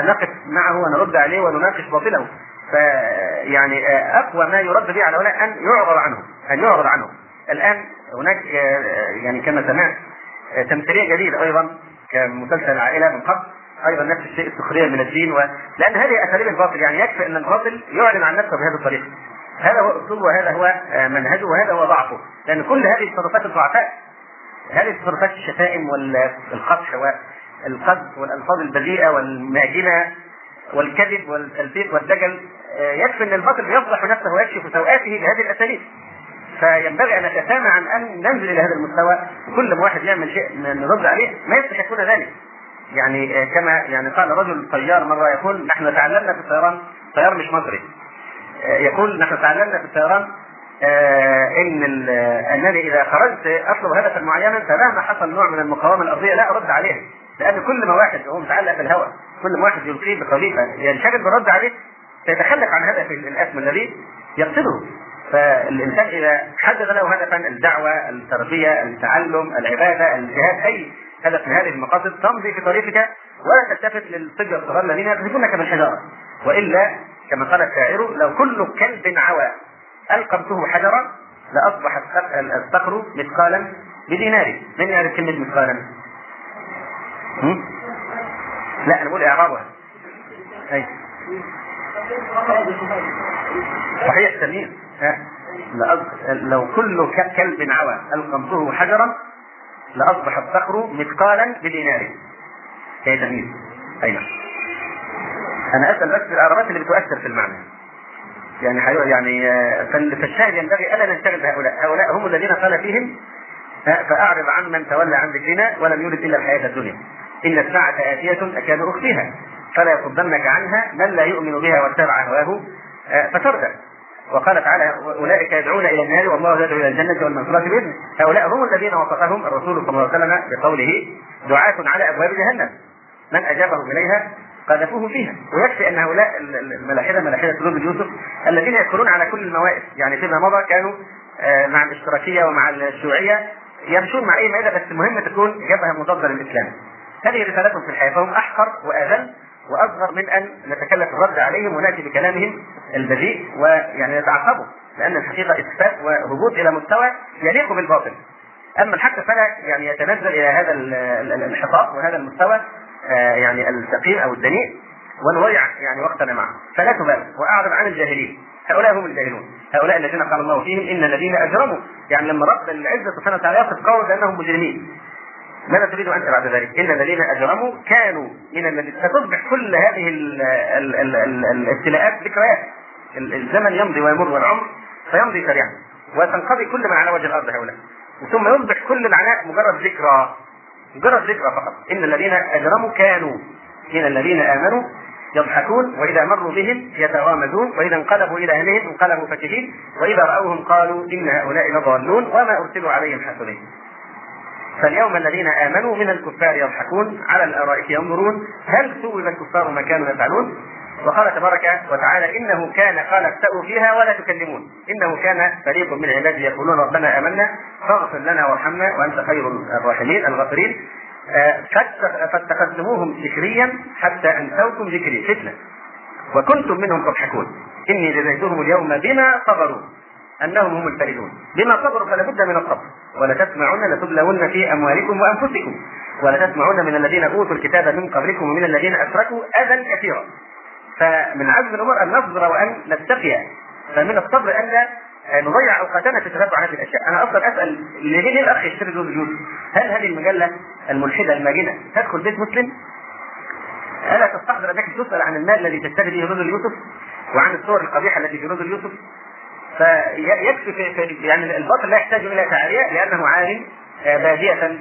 A: نقف معه ونرد عليه ونناقش باطله. فيعني أقوى ما يرد به على هؤلاء أن يعرض عنهم أن يعرض عنهم. الآن هناك يعني كما سمعت تمثيلية جديدة أيضا كمسلسل العائله من قبل أيضا نفس الشيء السخرية من الدين و... لأن هذه أساليب الباطل يعني يكفي أن الباطل يعلن عن نفسه بهذه الطريقة. هذا هو أسلوبه وهذا هو منهجه وهذا هو ضعفه. لأن كل هذه التصرفات الضعفاء هذه التصرفات الشتائم والقدح والقذف والألفاظ البذيئة والماجنه والكذب والتلفيق والدجل يكفي أن الباطل يفضح نفسه ويكشف سوءاته بهذه الأساليب. فينبغي أن نتسامى عن أن ننزل إلى هذا المستوى. كل ما واحد يعمل شيء نرد عليه ما يصلح يكون ذلك. يعني كما يعني قال رجل طيار مرة يقول نحن تعلمنا في الطيران طيار مش مصري. يقول نحن تعلمنا في الطيران إن أنني إذا خرجت أطلب هدفا معينا فمهما حصل نوع من المقاومة الأرضية لا أرد عليه. لأن كل ما واحد هو متعلق بالهواء كل ما واحد يلقيه بقذيفه ينشغل بالرد عليه سيتخلف عن هدف الأسم الذي يقصده. فالإنسان إذا حدد له هدفا الدعوة التربية التعلم العبادة الجهاد أي هدف من هذه المقاصد تمضي في طريقك ولا تلتفت للصبية الصغار الذين يقذفونك بالحجاره وإلا كما قال الشاعر لو كل كلب عوى ألقمته حجرا لاصبح الصقر مثقالا بدينار. من يعرف كلمة مثقالا؟ لا أنا بقول اعرابها صحيح سليم لو كل كلب عوى القمته حجرا لأصبح الصقر مثقالا بدينار. هي تمييز اي نعم أنا أسأل بس الاعرابات اللي بتؤثر في المعنى. يعني يعني فالشاهد ينبغي ألا ننشغل بهؤلاء، هؤلاء هم الذين قال فيهم فأعرض عن من تولى عن ذكرنا ولم يرد إلا الحياة الدنيا. إن الساعة آتية أكاد أخفيها. فلا يصدنك عنها من لا يؤمن بها واتبع هواه فتردى. وقال تعالى أولئك يدعون إلى النار والله يدعو إلى الجنة والمغفرة باذنه هؤلاء هم الذين وصفهم الرسول صلى الله عليه وسلم بقوله دعاة على أبواب جهنم. من أجابهم إليها قذفوه فيها. ويكفي أن هؤلاء الملاحدة ملاحدة قلوب يوسف الذين يدخلون على كل الموائد يعني فيما مضى كانوا مع الاشتراكية ومع الشيوعية يمشون مع أي مائده بس المهم تكون جبهة مضاده للإسلام. هذه رسالتهم في الحياة فهم أحقر وأذل وأصغر من أن نتكلف الرد عليهم ونأتي بكلامهم البذيء ويعني نتعقبه لأن الحقيقة إثبات وهبوط إلى مستوى يليق بالباطل. أما الحق فلا يعني يتنزل إلى هذا الانحطاط وهذا المستوى يعني الثقيل أو الدنيء ونضيع يعني وقتنا معه. فلا تبالغ. وأعرض عن الجاهلين. هؤلاء هم الجاهلون. هؤلاء الذين قال الله فيهم إن الذين أجرموا. يعني لما رب العزة سبحانه وتعالى يصف قوم بأنهم مجرمين. ماذا تريد أنت بعد ذلك؟ إن الذين أجرموا كانوا من الذين فتصبح كل هذه الابتلاءات ذكريات. الزمن يمضي ويمر والعمر فيمضي سريعا. وتنقضي كل ما على وجه الأرض هؤلاء. ثم يصبح كل العناء مجرد ذكرى. مجرد ذكرى فقط. إن الذين أجرموا كانوا. من الذين آمنوا يضحكون وإذا مروا بهم يتغامزون وإذا انقلبوا إلى أهلهم انقلبوا فكهين وإذا رأوهم قالوا إن هؤلاء لضالون وما أرسلوا عليهم حافظين. فاليوم الذين آمنوا من الكفار يضحكون على الأرائك ينظرون هل ثوب الكفار ما كانوا يفعلون؟ وقال تبارك وتعالى إنه كان قال اخسأوا فيها ولا تكلمون. إنه كان فريق من عبادي يقولون ربنا آمنا فاغفر لنا وارحمنا وأنت خير الراحمين الغافرين. فاتخذتموهم سخريا حتى أنسوكم ذكري فتنة. وكنتم منهم تضحكون. إني جزيتهم اليوم بما صبروا. أنهم هم الفائزون بما صبروا فلا بد من الصبر ولتسمعن لتبلون في أموالكم وأنفسكم ولتسمعن من الذين أوتوا الكتاب من قبلكم ومن الذين أشركوا أذى كثيرا فمن عزم الأمور أن نصبر وأن نتقي فمن الصبر أن نضيع أوقاتنا في تتبع هذه الأشياء، أنا أصلا أسأل ليه الاخ يشتري زوج يوسف؟ هل هذه المجلة الملحدة الماجنة تدخل بيت مسلم؟ ألا تستحضر أنك تسأل عن المال الذي تشتري به رجل يوسف؟ وعن الصور القبيحة التي في رجل يوسف؟ فيكفي في يعني الباطل لا يحتاج إلى تعاليه لأنه عار بادية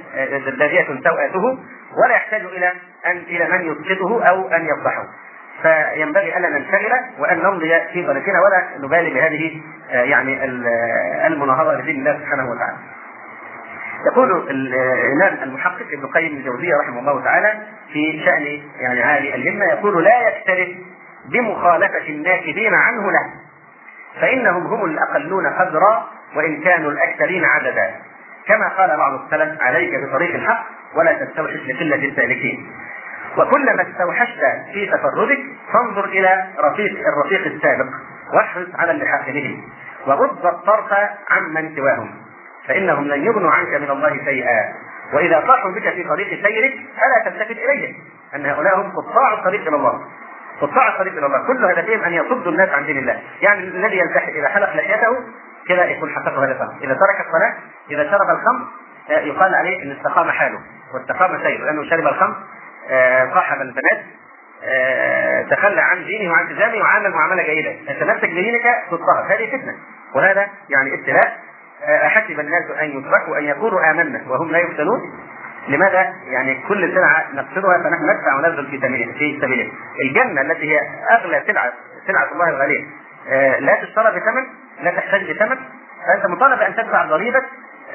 A: بادية سوءته ولا يحتاج إلى ان إلى من يسقطه أو أن يفضحه فينبغي ألا ننشغل وأن نمضي في ضريقنا ولا نبالي بهذه آه، يعني المناهضة لدين الله سبحانه وتعالى. يقول الإمام المحقق ابن القيم الجوزية رحمه الله تعالى في شأن يعني عالي الهمة يقول لا يكترث بمخالفة الناكبين عنه له فإنهم هم الأقلون قدرا وإن كانوا الأكثرين عددا. كما قال بعض السلف عليك بطريق الحق ولا تستوحش لقلة السالكين. وكلما استوحشت في تفردك فانظر إلى رفيق الرفيق السابق واحرص على اللحاق بهم وغض الطرف عمن سواهم. فإنهم لن يغنوا عنك من الله شيئا. وإذا صاحوا بك في طريق سيرك فلا تلتفت إليهم أن هؤلاء هم قطاع الطريق إلى الله. قطاع الطريق إلى الله. كل هدفهم أن يصدوا الناس عن دين الله. يعني الذي يلتحي إذا حلق لحيته كذا يكون حقق هدفه إذا ترك الصلاة إذا شرب الخمر آه، يقال عليه إن استقام حاله واستقام سيره. لأنه شرب الخمر آه، صاحب البنات آه، تخلى عن دينه وعن التزامه وعامل معاملة جيدة. تمسك بدينك تضطهد هذه فتنة. وهذا يعني ابتلاء أحسب الناس أن يتركوا أن يقولوا آمنا وهم لا يفتنون. لماذا؟ يعني كل سلعة نقصدها فنحن ندفع وننزل في سبيله في سبيله. الجنة التي هي أغلى سلعة سلعة الله الغالية آه، لا تشترى بثمن لا تحتاج بثمن فأنت مطالب أن تدفع ضريبة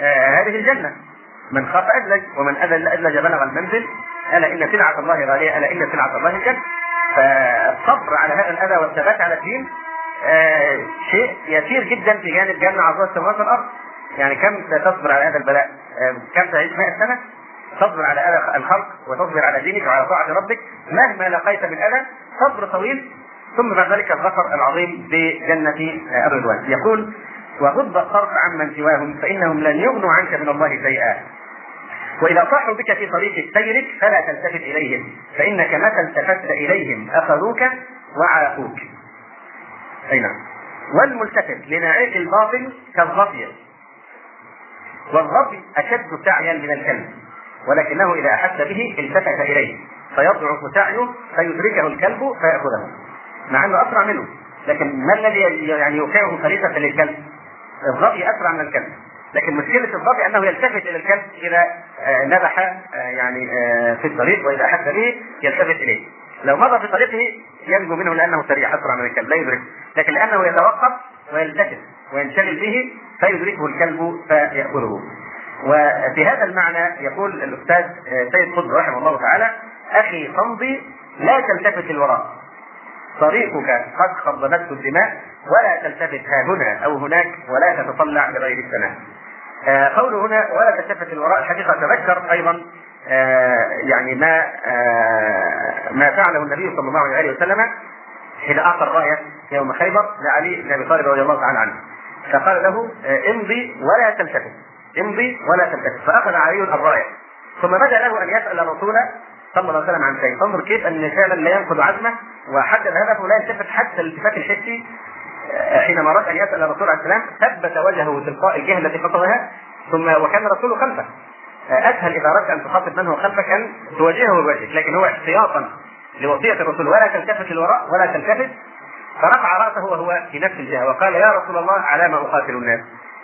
A: آه، هذه الجنة. من خاف أدلج ومن أذل أدلج بلغ المنزل ألا إن سلعة الله غالية ألا إن سلعة الله الجنة. فالصبر على هذا الأذى والثبات على الدين آه شيء يسير جدا في جانب جنة عظيمة السماوات والأرض يعني كم تصبر على هذا البلاء كم تعيش 100 سنة تصبر على أذى الخلق وتصبر على دينك وعلى طاعة ربك. مهما لقيت من أذى صبر طويل. ثم بعد ذلك الظفر العظيم بجنة آه الرضوان يقول وغض الطرف عمن سواهم فإنهم لن يغنوا عنك من الله شيئا. وإذا صاحوا بك في طريق سيرك فلا تلتفت إليهم فإنك متى التفت إليهم. أخذوك وعاقوك أي نعم. والملتفت لناعيق الباطل كالظبي والظبي أشد سعيا من الكلب. ولكنه إذا أحس به التفت إليه فيضعف سعيه فيدركه الكلب فيأخذه. مع إنه أسرع منه. لكن ما الذي يعني يوقعه فريسه للكلب؟ الظبي أسرع من الكلب. لكن مشكلة الظبي أنه يلتفت إلى الكلب إذا آه، نبح آه، يعني آه، في الطريق وإذا أحس به يلتفت إليه. لو مضى في طريقه ينجو منه لأنه سريع أسرع من الكلب لا يدرك لكن لأنه يتوقف ويلتفت وينشغل به فيدركه الكلب فيأخذه. وفي هذا المعنى يقول الأستاذ سيد قطب رحمه الله تعالى أخي فامضي لا تلتفت الوراء طريقك قد خضبته الدماء ولا تلتفت ها هنا أو هناك ولا تتطلع لغير السماء. آه قوله هنا ولا تلتفت الوراء الحقيقة تذكر أيضا آه، يعني ما آه، ما فعله النبي صلى الله عليه وسلم حين أعطى الرايه يوم خيبر لعلي بن أبي طالب رضي الله تعالى عنه. فقال له امضي ولا تلتفت. امضي ولا تلتفت فأخذ علي الراية. ثم بدأ له أن يسأل الرسول صلى الله عليه وسلم عن شيء. فانظر كيف أن فعلا لا ينقض عزمه وحدد هدفه لا يلتفت حتى الالتفات الحسي. حينما اراد أن يسأل الرسول عليه السلام ثبت وجهه تلقاء الجهة التي خطبها ثم وكان الرسول خلفه. أسهل إذا أردت أن تخاطب من هو خلفك أن تواجهه بوجهك لكن هو احتياطا لوصية الرسول. ولا تلتفت للوراء ولا تلتفت. فرفع رأسه وهو في نفس الجهة وقال يا رسول الله على ما أقاتل الناس.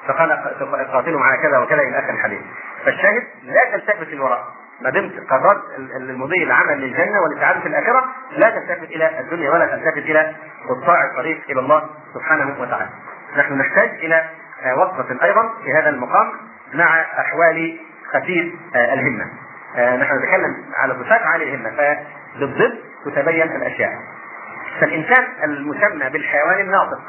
A: فقال أقاتلهم على كذا وكذا إلى آخر الحديث فالشاهد لا تلتفت للوراء ما دمت قررت المضي العمل للجنة والسعاده في الآخرة لا تلتفت إلى الدنيا ولا تلتفت إلى قطاع الطريق إلى الله سبحانه وتعالى. نحن نحتاج إلى وقفه أيضا في هذا المقام مع أحوال خفيف آه، الهمة. آه، نحن نتكلم على صفات عالي الهمة فبالضد تتبين الأشياء. فالإنسان المسمى بالحيوان الناطق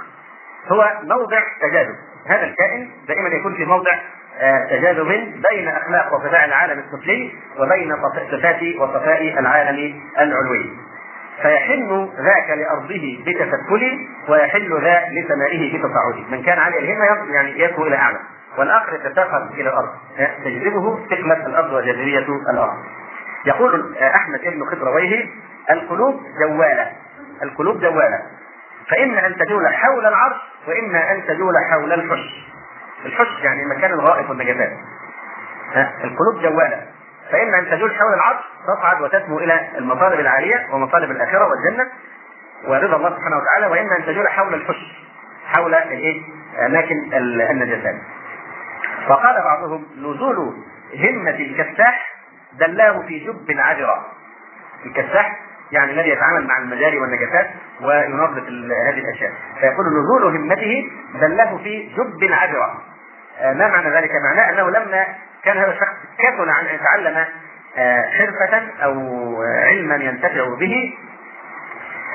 A: هو موضع تجاذب، هذا الكائن دائما يكون في موضع آه، تجاذب بين أخلاق وصفاء العالم السفلي وبين صفات وصفاء العالم العلوي. فيحن ذاك لأرضه بتسكله ويحل ذا لسمائه بتصاعده، من كان عالي الهمة يعني يسمو إلى أعلى. والاخر يتساقط إلى الأرض. تجذبه ثقلة الأرض وجاذبية الأرض. يقول أحمد بن خضرويه القلوب جوالة. القلوب جوالة. فإما أن تجول حول العرش وإما أن تجول حول الحش. الحش يعني مكان الغائط والنجاسات. القلوب جوالة. فإما أن تجول حول العرش تصعد وتسمو إلى المطالب العالية ومطالب الآخرة والجنة ورضا الله سبحانه وتعالى. وإما أن تجول حول الحش حول الإيه؟ أماكن النجاسات. وقال بعضهم نزول همة الكفاح دلاه في جب عذرة. الكساح يعني الذي يتعامل مع المجاري والنجاسات وينظف هذه الأشياء. فيقول نزول همته دله في جب عذرة آه، ما معنى ذلك؟ معناه أنه لما كان هذا الشخص كسل عن أن يتعلم آه، حرفة أو علما ينتفع به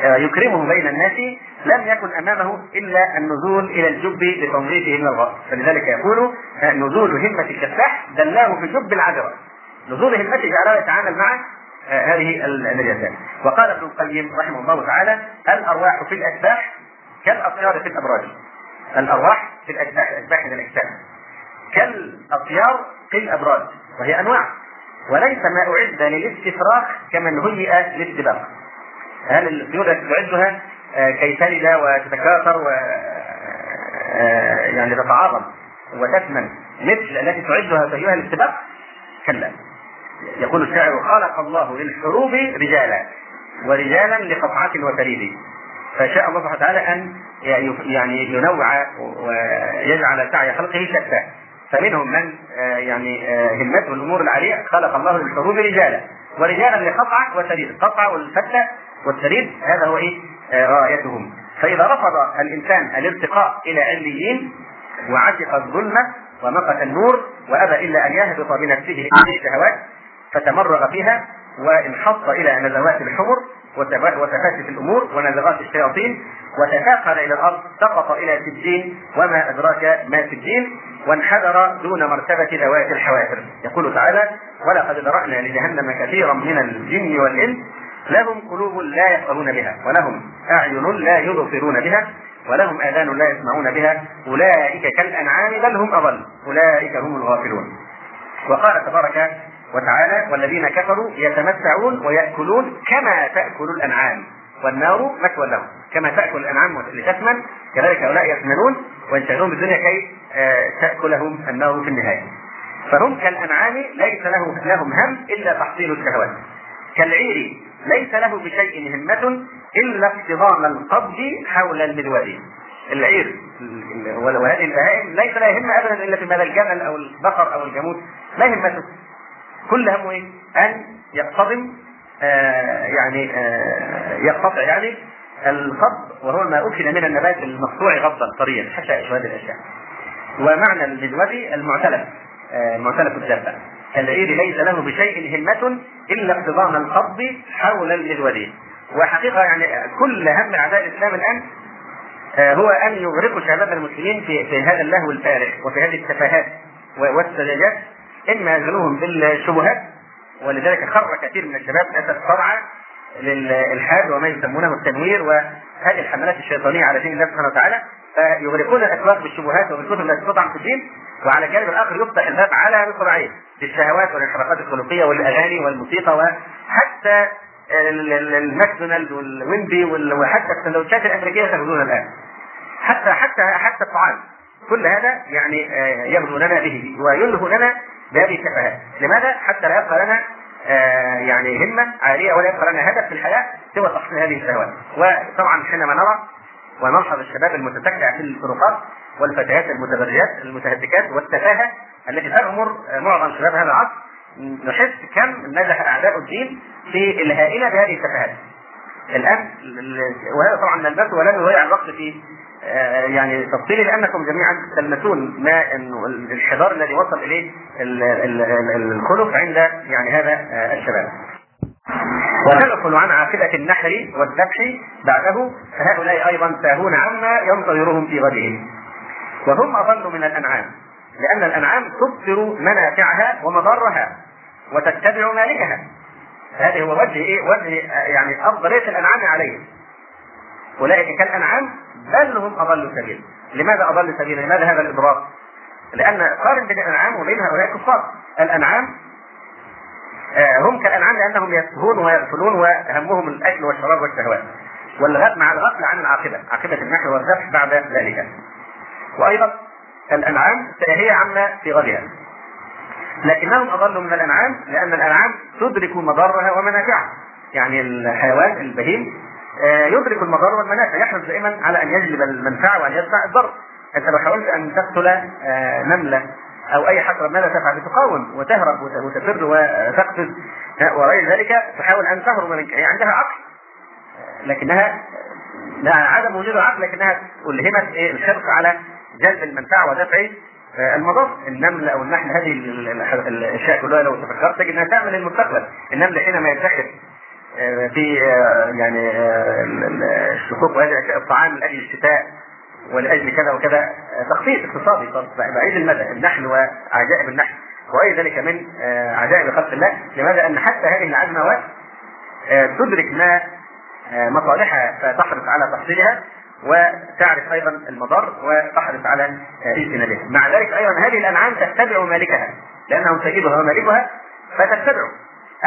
A: آه، يكرمه بين الناس لم يكن أمامه إلا النزول إلى الجب لتنظيفه من الغرب فلذلك يقول نزول همة الكساح دلاه في جب العذرة نزول همته جعله يتعامل مع هذه النجاسات وقال ابن القيم رحمه الله تعالى الأرواح في الاشباح كالأطيار في الأبراج. الأرواح في الاشباح الاشباح من الاجسام كالأطيار في الأبراج وهي أنواع. وليس ما أعد للاستفراغ كمن هيئ للسباق. هل الطيور التي تعدها؟ آه، كي تلد وتتكاثر و آه، يعني تتعاظم وتثمن مثل التي تعدها فهيها للسباق كلا. يقول الشاعر خلق الله للحروب رجالا ورجالا لقطعة وتريد فشاء الله سبحانه وتعالى أن يعني ينوع ويجعل سعي خلقه شتى. فمنهم من آه، يعني آه، همته الأمور العاليه خلق الله للحروب رجالا ورجالا لقطعه وتريد. القطعه والفتة والتريد هذا هو إيه؟ آه، غايتهم فإذا رفض الإنسان الارتقاء إلى عليين وعشق الظلمة ومقت النور وأبى إلا أن يهبط بنفسه الشهوات فتمرغ فيها وانحط إلى نزوات الحمر وتفاسف الأمور ونزغات الشياطين وتثاقل إلى الأرض سقط إلى سجين وما أدراك ما سجين وانحدر دون مرتبة ذوات الحوافر يقول تعالى ولقد ذرأنا لجهنم كثيرا من الجن والإنس لهم قلوب لا يفقهون بها ولهم أعين لا يبصرون بها ولهم آذان لا يسمعون بها أولئك كالأنعام بل هم أضل أولئك هم الغافلون. وقال تبارك وتعالى والذين كفروا يتمتعون ويأكلون كما تأكل الأنعام والنار مثوى لهم. كما تأكل الأنعام لتثمن كذلك هؤلاء يثمنون وينتهون بالدنيا كي آه، تأكلهم النار في النهاية. فهم كالأنعام ليس له لهم هم إلا تحصيل الشهوات. كالعير ليس له بشيء همة إلا اقتضام القبض حول المذود العير وهذه البهائم ليس لها همة أبدا إلا في مال الجمل أو البقر أو الجاموس. ما همته كل همه إيه؟ أن يقتضم آه يعني آه يقتطع يعني القبض وهو ما أكل من النبات المقطوع غضا طريا حشائش هذه الأشياء. ومعنى المزودي المعتلف آه معتلف الدابه العير ليس له بشيء همة إلا اقتضام القبض حول المزودي وحقيقة يعني كل هم أعداء الإسلام الآن آه هو أن يغرقوا شباب المسلمين في هذا اللهو الفارغ وفي هذه التفاهات والسذاجات إما يشغلوهم بالشبهات ولذلك خر كثير من الشباب اسد صرعى للإلحاد وما يسمونه التنوير وهذه الحملات الشيطانية على دين الله سبحانه وتعالى فيغرقون الاخلاق بالشبهات وبالكتب التي تطعن في الدين وعلى الجانب الآخر يفتح الباب على مصراعيه بالشهوات والانحرافات الخلقية والأغاني والموسيقى وحتى الماكدونالد والويندي وحتى السندوتشات الأمريكية تاخذونها الآن. حتى حتى حتى الطعام. كل هذا يعني آه، يغدو لنا به ويلهو لنا بهذه التفاهات لماذا؟ حتى لا يبقى لنا آه يعني همة عالية ولا يبقى لنا هدف في الحياة سوى تحصيل هذه الشهوات وطبعا حينما نرى ونلحظ الشباب المتسكع في الطرقات والفتيات المتبرجات المتهتكات والتفاهة التي تغمر معظم شباب هذا العصر نحس كم نجح أعداء الدين في الهائلة بهذه التفاهات. الآن وهذا طبعا نلبسه ولن يضيع الوقت في آه، يعني تفصيلي لأنكم جميعا تلمسون ما الحضار الذي وصل إليه الخلق عند يعني هذا آه، الشباب. وتغفل عن عاقبة النحر والذبح بعده فهؤلاء أيضا ساهون عما ينتظرهم في غدهم وهم أضل من الأنعام لأن الأنعام تبصر منافعها ومضارها وتتبع مالكها هذه هو وجه إيه؟ وجه يعني افضليه الأنعام عليه. أولئك كالأنعام بل هم أضل سبيلا. لماذا أضل سبيلا؟ لماذا هذا الاضرار؟ لأن قارن بين الأنعام وبين هؤلاء الكفار. الأنعام آه، هم كالأنعام لأنهم يسهون ويغفلون وهمهم الأكل والشراب والشهوات. والغد مع الغفلة عن العاقبة، عاقبة النحر والذبح بعد ذلك. وأيضا الأنعام ساهيه عما في غدها. لكنهم اضلوا من الأنعام لأن الأنعام تدرك مضارها ومنافعها. يعني الحيوان البهيم يدرك المضار والمنافع. يحرص دائما على أن يجلب المنفعة وأن يدفع الضر. أنت لو حاولت أن تقتل آه، نملة أو أي حشره ماذا تفعل؟ تقاوم وتهرب وتفر وتقفز وغير ذلك تحاول أن تهرب منك هي عندها عقل. لكنها لا عدم وجود عقل لكنها ألهمت إيه؟ الحرص على جلب المنفعة ودفع المضر النمل أو النحل هذه الأشياء كلها لو تفكرت تجد أنها تعمل المستقبل النمل حينما يدخر في يعني الشكوك وهذه الطعام لأجل الشتاء ولأجل كذا وكذا تخطيط اقتصادي بعيد المدى النحل وعجائب النحل وغير ذلك من عجائب خلق الله لماذا؟ ان حتى هذه العجموات تدرك ما مصالحها فتحرص على تحصيلها وتعرف أيضا المضار وتحرص على اجتنابها. مع ذلك أيضا هذه الأنعام تتبع مالكها لانهم سيدها ومالكها فتتبعه.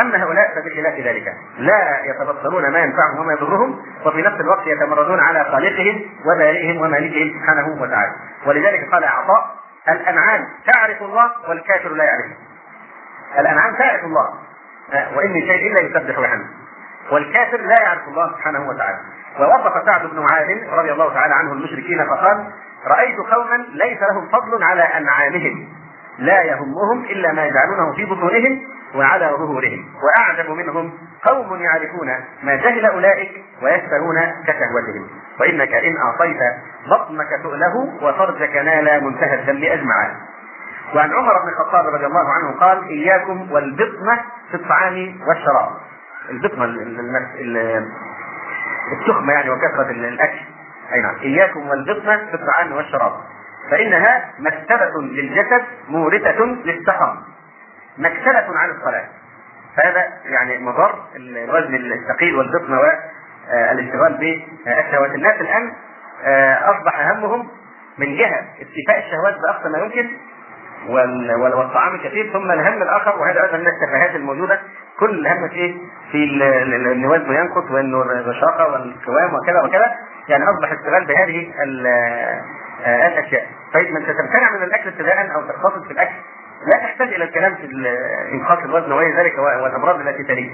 A: أما هؤلاء فبخلاف ذلك لا يتبصرون ما ينفعهم وما يضرهم وفي نفس الوقت يتمردون على خالقهم وبارئهم ومالكهم سبحانه وتعالى. ولذلك قال عطاء الأنعام تعرف الله والكافر لا يعرفه. الأنعام تعرف الله وإن من شيء إلا يسبح بحمده. والكافر لا يعرف الله سبحانه وتعالى ووصف سعد بن معاذ رضي الله تعالى عنه المشركين فقال رأيت قوما ليس لهم فضل على أنعامهم لا يهمهم إلا ما يجعلونه في بطونهم وعلى ظهورهم وأعجب منهم قوم يعرفون ما جهل أولئك ويشتهون كشهوتهم. وإنك إن أعطيت بطنك سؤله وفرجك نال منتهى الذنب أجمعا وعن عمر بن الخطاب رضي الله عنه قال إياكم والبطنة في الطعام والشراب. البطنة التخمة يعني وكثرة الأكل. أي نعم. إياكم والبطنة في الطعام والشراب. فإنها مكتبة للجسد مورثة للسقم مكتبة عن الصلاة. فهذا يعني مضر الوزن الثقيل والبطن والاشتغال بالشهوات الناس. الآن أصبح همهم من جهة استيفاء الشهوات بأقصى ما يمكن والطعام الكثير ثم الهم الآخر وهذا أيضا من التفاهات الموجودة. كل همك إيه؟ في إن وزنه ينقص وانه الرشاقة والقوام وكذا وكذا. يعني أصبح اشتغال بهذه الأشياء. طيب من تمتنع من الأكل ابتداء أو تقتصد في الأكل لا تحتاج إلى الكلام في انقاص الوزن وغير ذلك والأمراض التي تليه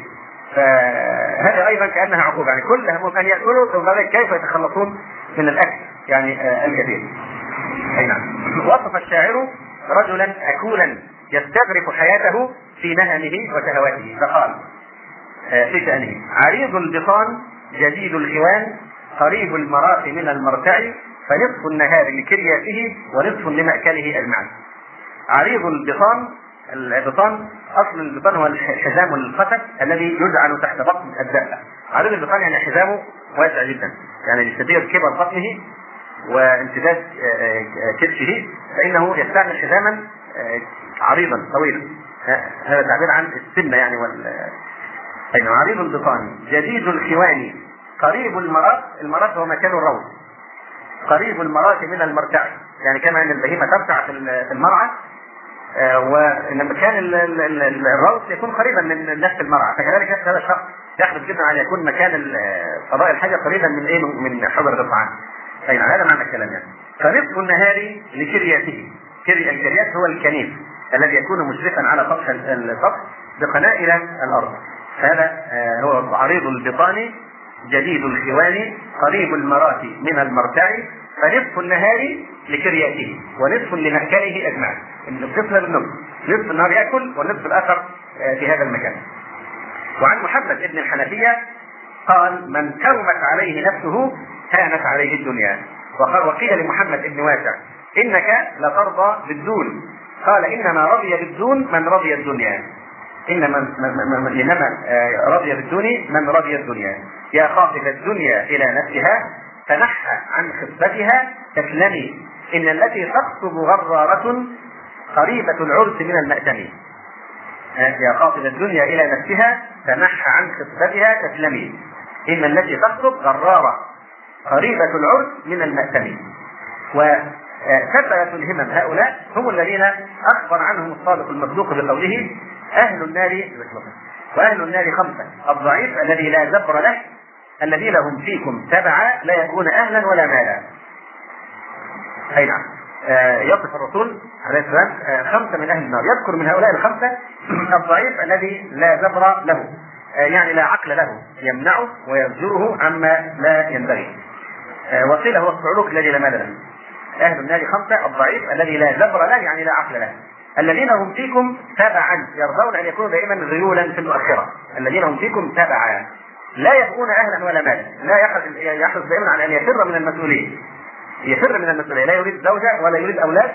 A: فهذا أيضا كأنها عقوبة. يعني كل همهم ان ياكلوا ثم كيف يتخلصون من الأكل؟ يعني الكثير. أي نعم. وصف الشاعر رجلا اكولا يستغرق حياته في نهمه وشهواته. فقال في شأنه عريض البطان جديد الخوان قريب المراء من المرتع فنصف النهار لكرياته ونصف لمأكله أجمعا عريض البطان البطان أصل البطان هو الحزام القسم الذي يجعل تحت بطن الدابة. عريض البطان يعني حزامه واسع جدا، يعني لشدية كبر بطنه وامتداد كرشه فإنه يستعمل حزاما عريضا طويلا. هذا تعبير عن السنة يعني وال أي عريض البطان جديد الخوان قريب المرات المرات هو مكان الروض. قريب المرات من المرتع يعني كما أن البهيمة ترتع في المرعى ولما كان الروض يكون قريبا من نفس المرعى فكذلك هذا الشخص يحدث جدا ان يكون مكان قضاء الحاجة قريبا من إيه؟ من حجر الطعام نعم هذا معنى الكلام يعني. فنصف النهار لكرياته. كري الكريات هو الكنيف الذي يكون مشرفا على سطح السطح بقنائل الأرض. هذا هو عريض البطان جديد الخوان قريب المرات من المرتع فنصف النهار لكرياته ونصف لمأكله اجمع القسمه بالنصف نصف النهار يأكل والنصف الآخر في هذا المكان. وعن محمد بن الحنفية قال من كرمت عليه نفسه هانت عليه الدنيا. وقال وقيل لمحمد بن واسع إنك لترضى بالدون. قال إنما رضي بالدون من رضي الدنيا. إنما انما رضي بالدون من رضي الدنيا. يا خاطب الدنيا إلى نفسها تنحى عن خفتها تسلمي. إن التي تخطب غرارة قريبة العرس من المأتم يا خاطب الدنيا إلى نفسها تنحى عن خفتها تسلمي. إن التي تخطب غرارة قريبة العرس من المأتم وكثرة الهمم هؤلاء هم الذين أخبر عنهم الصادق المصدوق بقوله أهل النار وأهل النار خمسة. الضعيف الذي لا زبر له الذين هم فيكم تبعا لا يكون أهلا ولا مالا. أي نعم. يصف الرسول عليه السلام خمسة من أهل النار. يذكر من هؤلاء الخمسة الضعيف الذي لا زبر له يعني لا عقل له يمنعه ويزجره عما لا ينبغي. وقيل هو الصعلوك الذي لا مال له. أهل النار خمسة الضعيف الذي لا زبر له يعني لا عقل له. الذين هم فيكم تبعا يرضون أن يكونوا دائما ذيولا في المؤخرة. الذين هم فيكم تبعا. لا يبغون أهلا ولا مالا. لا يحرص دائما على أن يفر من المسؤوليه يفر من المسؤوليه لا يريد زوجة ولا يريد أولاد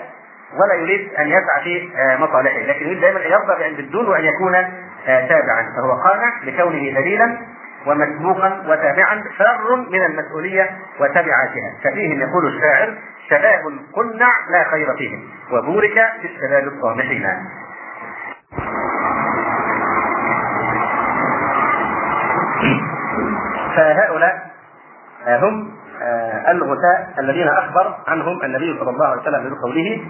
A: ولا يريد أن يسعى في آه، مصالحه. لكن يريد دائما أن يرضى بأن بالدون وأن يكون آه، تابعا. فهو قانع لكونه دليلا ومسبوقا وتابعا فار من المسؤولية وتبعاتها. ففيهم يقول الشاعر شباب قنع لا خير فيهم. وبورك في الشباب الصالحين. فهؤلاء هم آه، الغثاء الذين أخبر عنهم النبي صلى الله عليه وسلم بقوله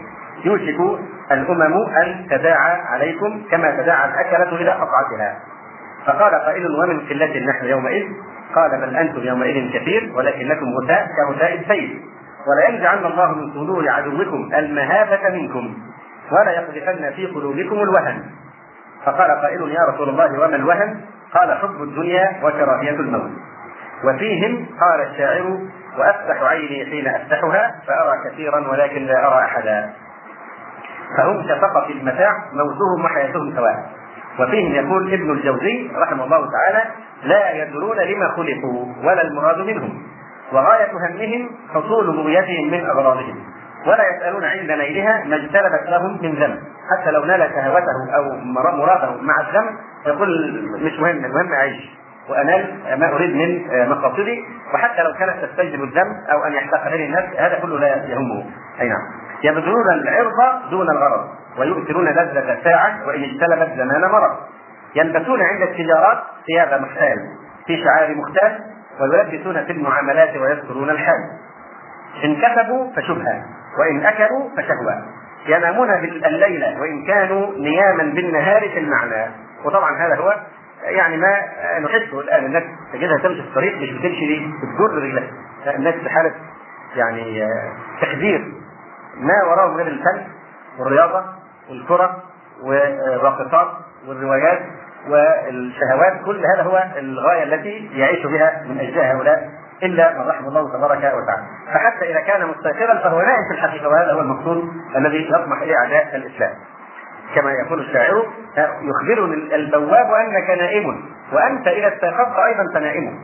A: يوشك الأمم أن تداعى عليكم كما تداعى الأكلة إلى قطعتها. فقال قائل ومن قلة نحن يومئذ؟ قال بل أنتم يومئذ كثير ولكنكم غثاء كغثاء السيل. ولينزعن الله من صدور عدوكم المهابة منكم ولا يقذفن في قلوبكم الوهن. فقال قائل يا رسول الله وما الوهن؟ قال حب الدنيا وكراهية الموت. وفيهم قال الشاعر وأفتح عيني حين أفتحها فأرى كثيرا ولكن لا أرى أحدا. فهم كفقة المتاع موتهم وحياتهم سواء. وفيهم يقول ابن الجوزي رحمه الله تعالى لا يدرون لما خلقوا ولا المراد منهم. وغاية همهم حصول بغيتهم من أغراضهم. ولا يسألون عند نيلها ما اجتلبت لهم من ذنب. حتى لو نال شهوته أو مراده مع الذنب يقول مش مهم المهم أعيش وانال ما أريد من مقاصدي وحتى لو كانت تستجلب الذنب أو أن يحتقرني الناس هذا كله لا يهمه. أي نعم. يبذلون العرض دون الغرض ويؤثرون لذة الساعة وإن اجتلبت زمان مرض. يلبسون عند التجارات ثياب مختال في شعار مختال ويلبسون في المعاملات ويذكرون الحال. إن كسبوا فشبهة وإن أكلوا فشهوة. ينامون الليل وإن كانوا نياما بالنهار في المعنى. وطبعا هذا هو يعني ما نحسه الآن الناس تجدها تمشي في الطريق مش بتمشي ليه؟ بتجر رجلها. الناس في حالة يعني تخدير. ما وراهم غير الفن والرياضة والكرة والراقصات والروايات والشهوات كل هذا هو الغاية التي يعيش بها من اجلها هؤلاء إلا من رحم الله تبارك وتعالى. فحتى إذا كان مستيقظا فهو نائم في الحقيقة وهذا هو المقصود الذي يطمح اليه اعداء الإسلام. كما يقول الشاعر يخبرني البواب أنك نائم وأنت إذا استيقظت أيضا فنائم.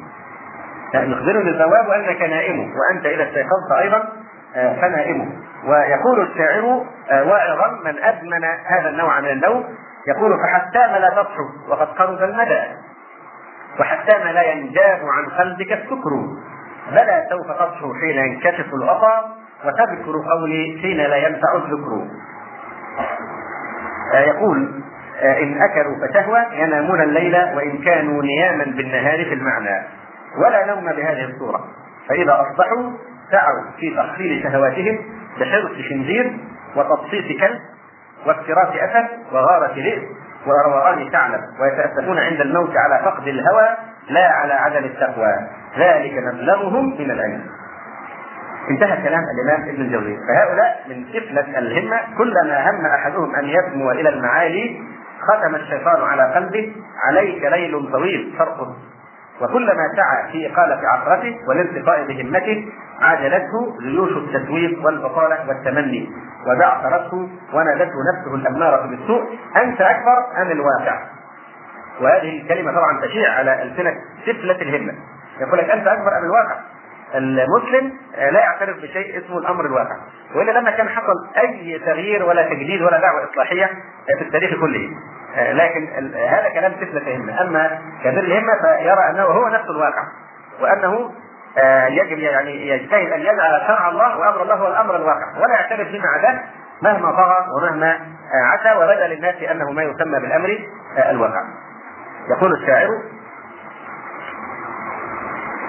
A: يخبرني البواب أنك نائم وأنت إذا استيقظت أيضا آه، فنائم. ويقول الشاعر آه، واعظا من أدمن هذا النوع من النوم يقول فحتام لا تضحو وقد قرب المدى. وحتام لا ينجاب عن قلبك السكر. بلى سوف تضحو حين ينكشف الغطا وتذكر قولي حين لا ينفع الذكر. يقول آه، إن أكلوا فشهوة ينامون الليل وإن كانوا نياما بالنهار في المعنى. ولا نوم بهذه الصورة. فإذا أصبحوا سعوا في تحصيل شهواتهم بحرص خنزير وتبسيط كلب وافتراس أسد وغارة ذئب وروان ثعلب ويتأسفون عند الموت على فقد الهوى لا على عدم التقوى. ذلك مبلغهم من العلم. انتهى كلام الإمام ابن الجوزي فهؤلاء من كفلة الهمة كلما هم أحدهم أن يسمو إلى المعالي ختم الشيطان على قلبه عليك ليل طويل ترقد وكلما سعى في إقالة عثرته والارتقاء بهمته عاجلته جيوش التسويق والبطالة والتمني. وبعثرته ونادته نفسه الأمارة بالسوء أنت أكبر أم الواقع؟ وهذه الكلمة طبعا تشيع على ألسنة سفلة الهمة. يقول لك أنت أكبر أم الواقع؟ المسلم لا يعترف بشيء اسمه الأمر الواقع. وإلا لما كان حصل أي تغيير ولا تجديد ولا دعوة إصلاحية في التاريخ كله. لكن هذا كلام سفلة الهمة. أما كبير الهمة فيرى أنه هو نفس الواقع. وأنه آه، يجب يعني يجتهد أن يجعل شرع الله وأمر الله هو الأمر الواقع. ولا يعترف بما عداه مهما طغى ومهما آه، عتى وبدأ للناس أنه ما يسمى بالأمر آه، الواقع. يقول الشاعر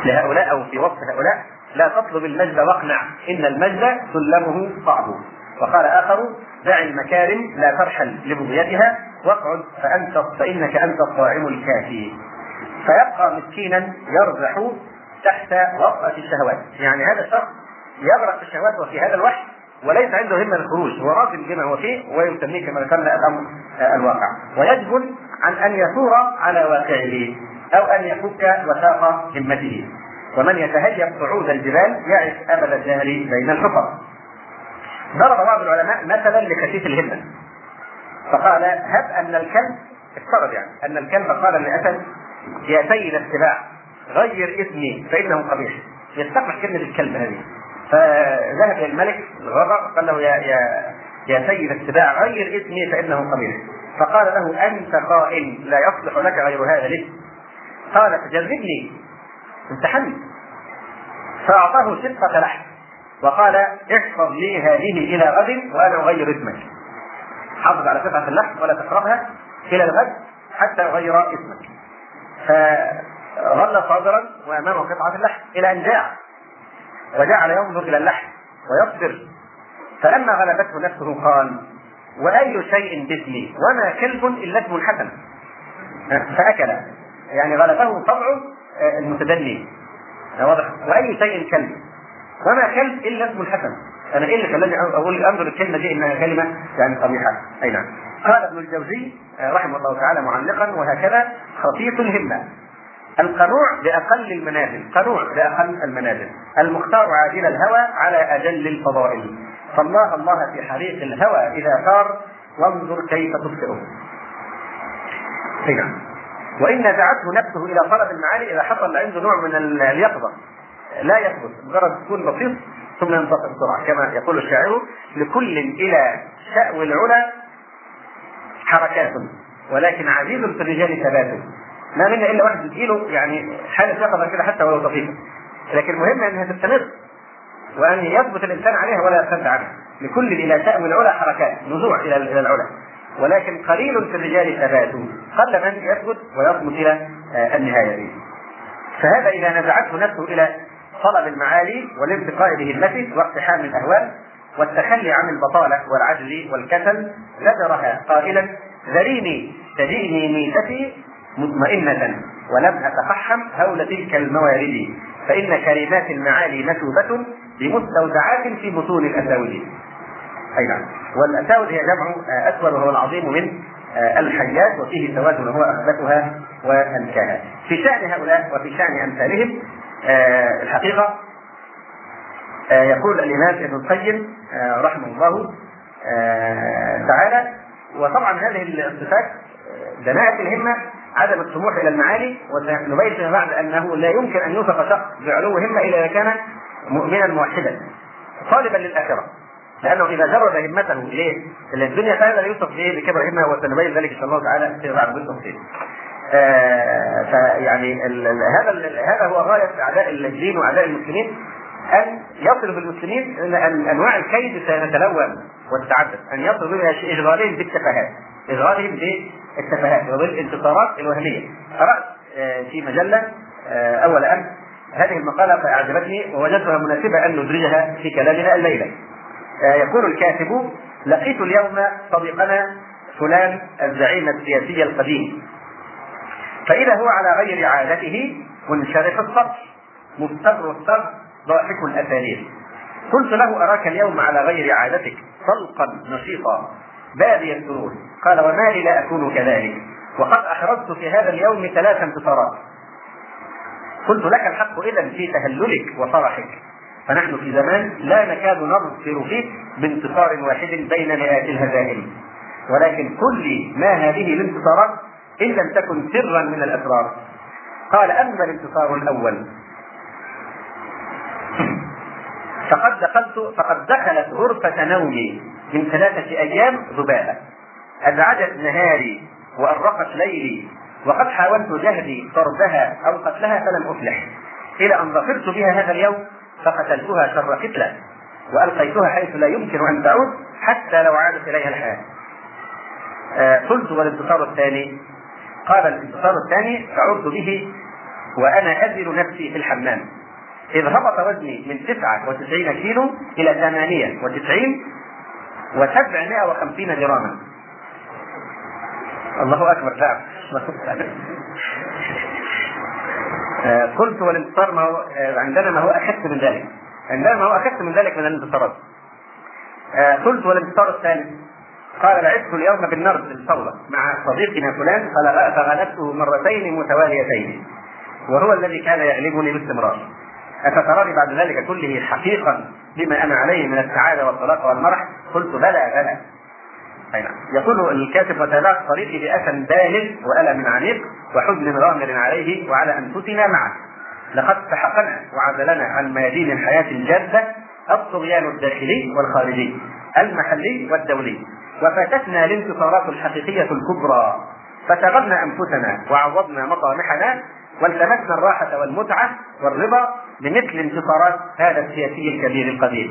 A: لهؤلاء أو في وصف هؤلاء لا تطلب المجد واقنع إن المجد سلمه صعب. وقال آخر دع المكارم لا ترحل لبغيتها واقعد فأنت فإنك أنت الطاعم الكافي. فيبقى مسكينا يرزح تحت وطأة الشهوات. يعني هذا الشخص يغرق في الشهوات وفي هذا الوحش وليس عنده همة للخروج. هو راضي بما هو فيه ويسميه كما ذكرنا الامر الواقع. ويجبن عن أن يثور على واقعه. أو أن يفك وثاق همته. ومن يتهيأ صعود الجبال يعش ابد الدهر بين الحفر. ضرب بعض العلماء مثلا لخفيف الهمة. فقال هب أن الكلب افترض يعني أن الكلب قال للأسد يا سيد السباع غير اسمي فإنه قبيح. يستقبح كلمة الكلب هذه. فذهب إلى الملك الغضب قال له يا يا يا سيد السباع غير اسمي فإنه قبيح. فقال له أنت قائل لا يصلح لك غير هذا الاسم. قال فجربني امتحني فأعطاه شقه لحم. وقال احفظ لي هذه إلى غد وأنا أغير اسمك. حافظ على قطعه اللحم ولا تقربها إلى الغد حتى أغير اسمك. فظل صابرا وأمامه قطعة اللحم إلى أن جاع وجعل ينظر إلى اللحم ويصبر. فلما غلبته نفسه قال وأي شيء باسمي؟ وما كلب إلا اسم حسن. فأكل. يعني غلبه طبعه آه، المتدني واضح؟ وأي شيء كلب. وما كلب إلا اسم حسن أنا إيه اللي خلاني أقول أنظر الكلمة دي إنها كلمة يعني قبيحه أي نعم. قال ابن الجوزي آه، رحمه الله تعالى معلقا وهكذا خفيف الهمة. القنوع بأقل المنازل. قنوع بأقل المنازل. المختار عاجل الهوى على أجل الفضائل. فالله الله في حريق الهوى إذا ثار وانظر كيف تبصره نعم. وإن نزعته نفسه إلى طلب المعالي إذا حصل عنده نوع من اليقظة. لا يثبت مجرد تكون بسيط ثم ينطفئ بسرعة كما يقول الشاعر لكل إلى شأو العلا حركات ولكن عزيز في الرجال ثبات. ما منا إلا واحد تجيله يعني حالة يقظة كده حتى ولو طفيفه لكن المهم أنها تستمر وأن يثبت الإنسان عليها ولا يرتد عنها. لكل إلى شأو العلا حركات نزوع إلى العلا. ولكن قليل في الرجال ثبات قل من يثبت ويصمت إلى آه، النهاية فهذا إذا نزعته نفسه إلى طلب المعالي والارتقاء بهمته واقتحام الأهوال والتخلي عن البطالة والعجز والكسل زجرها قائلا ذريني تجيني ميتتي مطمئنة ولم أتفحم هول تلك الموارد. فإن كلمات المعالي مشوبة بمستودعات في بطون الأساود. أي نعم والأساود هي جمع أسود وهو العظيم من الحيات وفيه سواد وهو أخبثها وأنكاها. في شأن هؤلاء وفي شأن أمثالهم آه، الحقيقة آه، يقول الإمام ابن القيم آه، رحمه الله تعالى وطبعا هذه الصفات دناءة الهمة عدم الطموح إلى المعالي وسنبين فيما بعد أنه لا يمكن أن يوصف شخص بعلو همة إلا إذا كان مؤمنا موحدا طالبا للآخرة لأنه إذا جرد همته إليه الدنيا فهذا لا يوصف به بكبر همة وسنبين ذلك إن شاء الله تعالى في بعض بالتفصيل. آه فيعني هذا هذا هو غاية أعداء الدين وأعداء المسلمين أن يصل بالمسلمين ان انواع الكيد سيتلون وتتعدد أن يصل اشغالهم بالتفاهات اشغالهم بالتفاهات وبالانتصارات الوهمية. قرأت آه، في مجلة آه، أول أمس هذه المقالة فأعجبتني ووجدتها مناسبة أن ندرجها في كلامنا الليلة. آه، يقول الكاتب لقيت اليوم صديقنا فلان الزعيم السياسي القديم. فإذا هو على غير عادته منشرح الصدر مستبر الصدر ضاحك الأساليب. قلت له أراك اليوم على غير عادتك طلقا نشيطا بادي السرور قال وما لي لا أكون كذلك. وقد أحرزت في هذا اليوم ثلاث انتصارات. قلت لك الحق إذا في تهللك وفرحك. فنحن في زمان لا نكاد نظفر فيه بانتصار واحد بين مئات الهزائم. ولكن كل ما هذه الانتصارات إن لم تكن سرا من الأسرار. قال أما الانتصار الأول فقد دخلت فقد دخلت غرفة نومي من ثلاثة أيام ذبابة. أزعجت نهاري وأرقت ليلي وقد حاولت جهدي طردها أو قتلها فلم أفلح. إلى أن ظفرت بها هذا اليوم فقتلتها شر قتلة وألقيتها حيث لا يمكن أن تعود حتى لو عادت إليها الحياة. آه، قلت والانتصار الثاني قال الانتصار الثاني فعدت به وأنا أزل نفسي في الحمام. إذ هبط وزني من 99 كيلو إلى 98 و750 جراما الله أكبر نعم قلت والانتصار ما هو آه، عندنا ما هو أخف من ذلك. عندنا ما هو أخف من ذلك من الانتصارات. آه، قلت والانتصار الثالث. قال لعبت اليوم بالنرد الصولة مع صديقنا فلان فغلبته مرتين متواليتين. وهو الذي كان يغلبني باستمرار. أفتراني بعد ذلك كله حقيقا بما أنا عليه من السعادة والطلاق والمرح؟ قلت بلى بلى. نعم. يقول الكاتب وتابعت طريقي بأسى بالغ وألم عميق وحزن غامر عليه وعلى أنفسنا معه لقد سحقنا وعزلنا عن ميادين الحياة الجادة الطغيان الداخلي والخارجي المحلي والدولي. وفاتتنا الانتصارات الحقيقية الكبرى. فشغلنا أنفسنا وعوضنا مطامحنا والتمسنا الراحة والمتعة والرضا بمثل انتصارات هذا السياسي الكبير القدير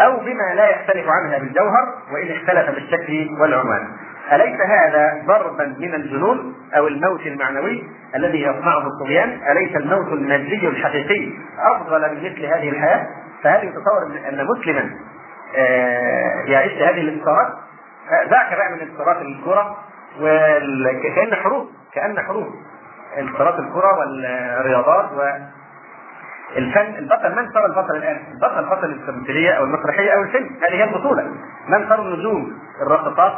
A: أو بما لا يختلف عنها بالجوهر وإن اختلف بالشكل والعنوان أليس هذا ضربا من الجنون أو الموت المعنوي الذي يصنعه الطغيان؟ أليس الموت المادي الحقيقي أفضل من مثل هذه الحياة؟ فهل يتصور أن مسلما آه، يعيش هذه الانتصارات؟ ذاك بقى من انتصارات الكرة وكأن حروب كأن حروب انتصارات الكرة والرياضات الفن البطل من صار البطل الآن؟ البطل بطل التمثيلية أو المسرحية أو الفيلم. هذه هي البطولة. من صار النجوم؟ الراقصات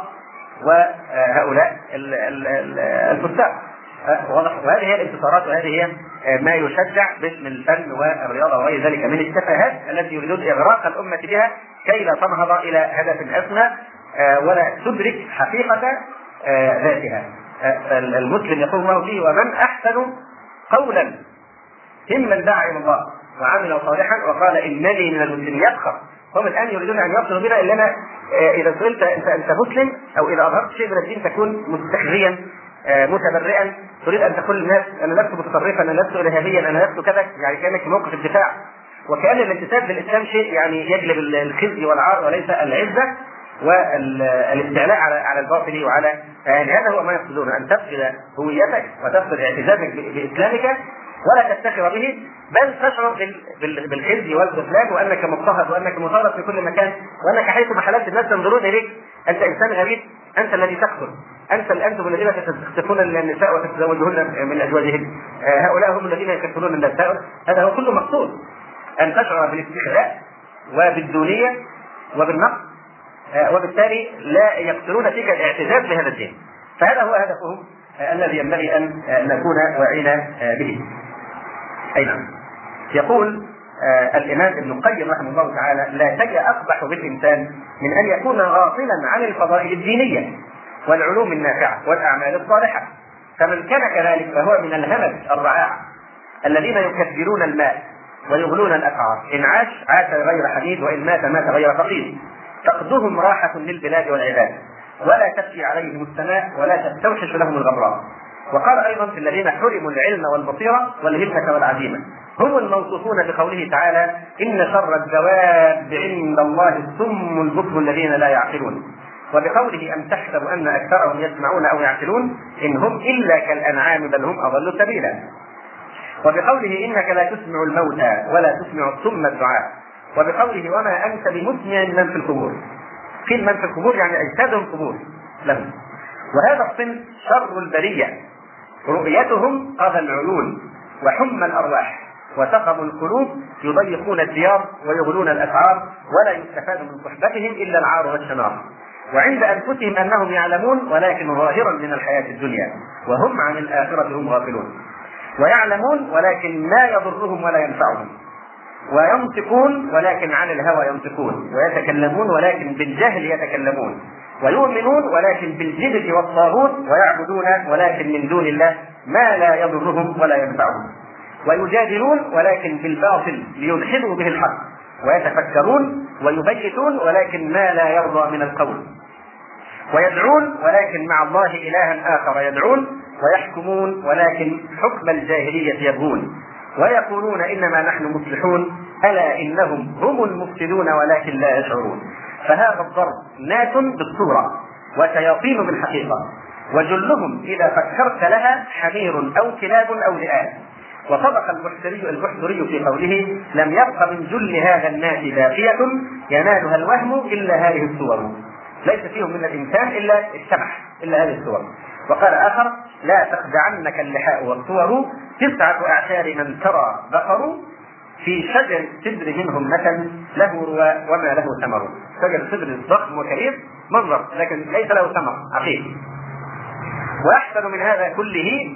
A: وهؤلاء الفساق. واضح. وهذه هي الانتصارات وهذه هي ما يشجع باسم الفن والرياضة وغير ذلك من التفاهات التي يريدون إغراق الأمة بها كي لا تنهض إلى هدف أسمى ولا تدرك حقيقة ذاتها. المسلم يقول الله فيه ومن أحسن قولا ممن دعا إلى الله. وعمل صالحا وقال إنني من المسلمين. يفخر هم الآن يريدون أن يصلوا بنا إلا أنا آه، إذا سئلت أنت أنت مسلم أو إذا أظهرت شيء من الدين تكون مستخزيا آه، متبرئا. تريد أن تقول للناس أنا لست متطرفا أنا لست ارهابيا أنا لست كذا. يعني كأنك في موقف الدفاع. وكأن الانتساب للإسلام شيء يعني يجلب الخزي والعار وليس العزة والإستعلاء على على الباطل وعلى يعني هذا هو ما يقصدون. أن تفقد هويتك وتفقد اعتزازك بإسلامك ولا تفتخر به بل تشعر بالخزي والخذلان وأنك مضطهد وأنك مطالب في كل مكان وأنك حيثما حللت الناس ينظرون إليك. أنت إنسان غريب أنت الذي تقتل أنت أنتم الذين تستخفون النساء وتتزوجهن من أزواجهن. آه، هؤلاء هم الذين يكفلون النساء. هذا هو كله مقصود أن تشعر بالاستخلاء وبالدونية وبالنقص آه، وبالتالي لا يقتلون فيك الاعتزاز بهذا الدين. فهذا هو هدفهم آه، الذي ينبغي أن نكون واعين به. أي نعم. يقول آه الإمام ابن القيم رحمه الله تعالى لا شيء أقبح بالانسان من أن يكون غافلا عن الفضائل الدينية والعلوم النافعة والأعمال الصالحة. فمن كان كذلك فهو من الهمج الرعاع الذين يكبرون الماء ويغلون الأسعار. إن عاش عاش غير حديد وإن مات مات غير فقير. فقدهم راحة للبلاد والعباد. ولا تبكي عليهم السماء ولا تستوحش لهم الغبراء. وقال أيضا في الذين حرموا العلم والبصيرة والهمه والعزيمة. هم الموصوفون بقوله تعالى إن شر الدواب عند الله السم البكم الذين لا يعقلون. وبقوله أم تحسب أن أكثرهم يسمعون أو يعقلون؟ إن هم إلا كالأنعام بل هم أضل سبيلا. وبقوله إنك لا تسمع الموتى ولا تسمع الصم الدعاء. وبقوله وما أنت بمسمع من في القبور. قيل من في القبور يعني أجسادهم قبور. لهم. وهذا الصنف شر البرية. رؤيتهم قضى العيون وحمى الأرواح وسقموا القلوب يضيقون الديار ويغلون الاسعار ولا يستفاد من صحبتهم إلا العار والشنار وعند أنفسهم أنهم يعلمون ولكن ظاهرا من الحياة الدنيا وهم عن الآخرة هم غافلون. ويعلمون ولكن لا يضرهم ولا ينفعهم. وينطقون ولكن عن الهوى ينطقون. ويتكلمون ولكن بالجهل يتكلمون. ويؤمنون ولكن بالجبت والطاغوت ويعبدون ولكن من دون الله ما لا يضرهم ولا ينفعهم. ويجادلون ولكن بالباطل ليدخلوا به الحق. ويتفكرون ويبيتون ولكن ما لا يرضى من القول. ويدعون ولكن مع الله إلها آخر يدعون. ويحكمون ولكن حكم الجاهلية يبغون. ويقولون إنما نحن مصلحون. ألا إنهم هم المفسدون ولكن لا يشعرون. فهذا الضرب ناس بالصورة وشياطين بالحقيقة. وجلهم إذا فكرت لها حمير أو كلاب أو ذئاب وصدق البحتري البحتري في قوله لم يبق من جل هذا الناس باقية ينالها الوهم إلا هذه الصور. ليس فيهم من الإنسان إلا الشبح إلا هذه الصور. وقال آخر لا تخدعنك اللحاء والصور تسعة أعشار من ترى بقر في شجر السدر منهم مثل له رواء وما له ثمر. شجر السدر ضخم وكبير منظر لكن ليس له ثمر عقيم وأحسن من هذا كله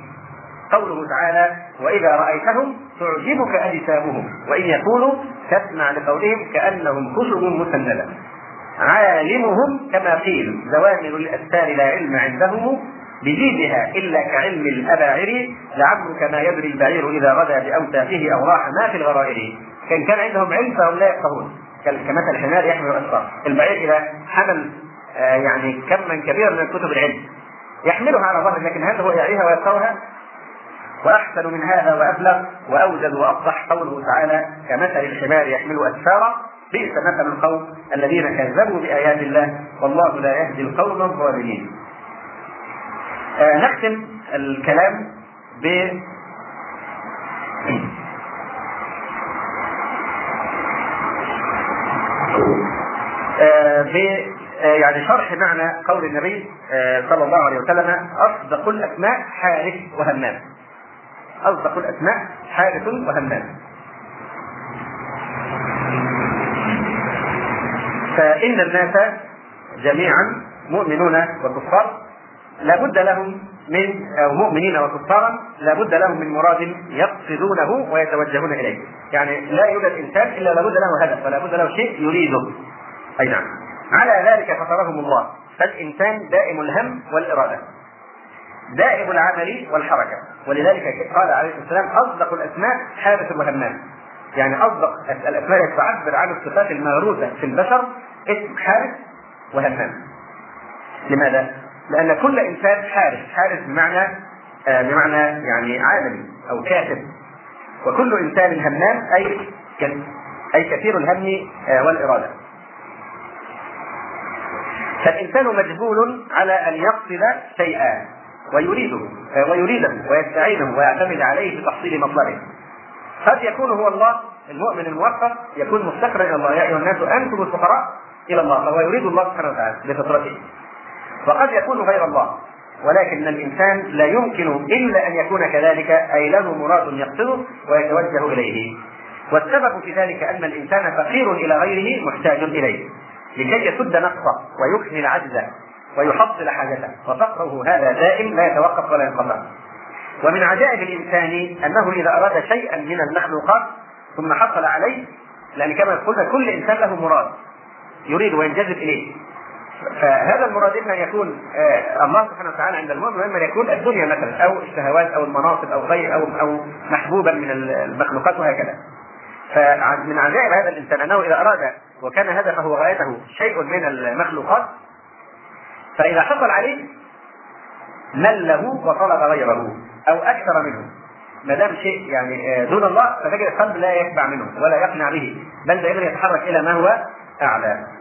A: قوله تعالى وإذا رأيتهم تعجبك أجسامهم وإن يكونوا تسمع لقولهم كأنهم خشب مسندة. عالمهم كما قيل زوامر الأستار لا علم عندهم بجيدها إلا كعلم الأباعر لعمرك ما يدري البعير إذا غدا بأوتافه أو راح ما في الغرائر. كان كان عندهم علم فهم لا يفقهون. كمثل الحمار يحمل الأسفار البعير إذا حمل آه، يعني كما كبيرا من كتب العلم. يحملها على ظهره لكن هل هو يعيها ويفقهها؟ وأحسن من هذا وأبلغ وأوجد وافصح قوله تعالى كمثل الحمار يحمل أسفارا. بئس مثل القوم الذين كذبوا بآيات الله والله لا يهدي القوم الظالمين. آه نختم الكلام ب آه ب آه، يعني شرح معنى قول النبي صلى الله عليه وسلم أصدق الأسماء حارث وهمام. أصدق الأسماء حارث وهمام. فإن الناس جميعا مؤمنون وكفار. لا بد لهم من أو مؤمنين وكفارا لا بد لهم من مراد يقصدونه ويتوجهون إليه. يعني لا يوجد إنسان إلا لابد له هدف ولا بد له شيء يريده. أي نعم. على ذلك فطرهم الله. فالإنسان دائم الهم والإرادة. دائم العمل والحركة. ولذلك قال عليه الصلاة والسلام أصدق الأسماء حارث وهمام يعني أصدق الأسماء التي تعبر عن الصفات الموروثه في البشر اسم حارث وهمام. لماذا؟ لأن كل إنسان حارث حارث بمعنى آه بمعنى يعني عامل أو كاتب. وكل إنسان همام أي أي كثير الهم آه والإرادة. فالإنسان مجبول على أن يقصد شيئا ويريده ويريده ويستعينه ويعتمد عليه في تحصيل مطلبه قد يكون هو الله المؤمن الموفق يكون مفتقرا إلى الله. يا أيها الناس أنتم الفقراء إلى الله فهو يريد الله سبحانه وتعالى بفطرته. وقد يكون غير الله. ولكن الإنسان لا يمكن إلا أن يكون كذلك أي له مراد يقصده ويتوجه إليه. والسبب في ذلك أن الإنسان فقير إلى غيره محتاج إليه. لكي يسد نقصه ويكمل عجزه ويحصل حاجته. وفقره هذا دائم لا يتوقف ولا ينقطع. ومن عجائب الإنسان أنه إذا أراد شيئا من المخلوقات ثم حصل عليه لأن كما قلنا كل إنسان له مراد يريد وينجذب إليه. فهذا المراد اما أن يكون آه الله سبحانه وتعالى عند المؤمن واما ان يكون الدنيا مثلا أو الشهوات أو المناصب أو غير أو أو محبوبا من المخلوقات وهكذا. فمن عجائب هذا الإنسان أنه إذا أراد وكان هدفه وغايته شيء من المخلوقات فإذا حصل عليه مله وطلب غيره أو أكثر منه. ما دام شيء يعني آه، دون الله فتجد القلب لا يشبع منه ولا يقنع به بل دائما يتحرك إلى ما هو أعلى.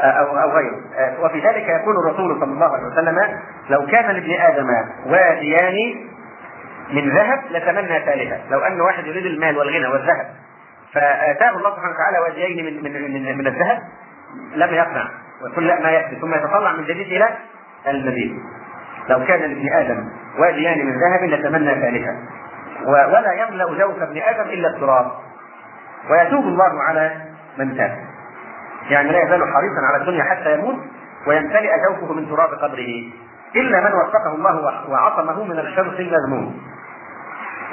A: أو أو غيره. آه، وفي ذلك يقول الرسول صلى الله عليه وسلم لو كان لابن آدم واديان من ذهب لتمنى ثالثا لو أن واحد يريد المال والغنى والذهب فأتاه الله سبحانه وتعالى واديين من من من, من الذهب لم يقنع. لا ما يكفي ثم يتطلع من جديد إلى المزيد. لو كان لابن آدم واديان من ذهب لتمنى ثالثا ولا يملأ جوف ابن آدم إلا التراب. ويتوب الله على من تاب. يعني لا يزال حريصا على الدنيا حتى يموت ويمتلئ جوفه من تراب قبره إلا من وفقه الله وعصمه من الشمس المذموم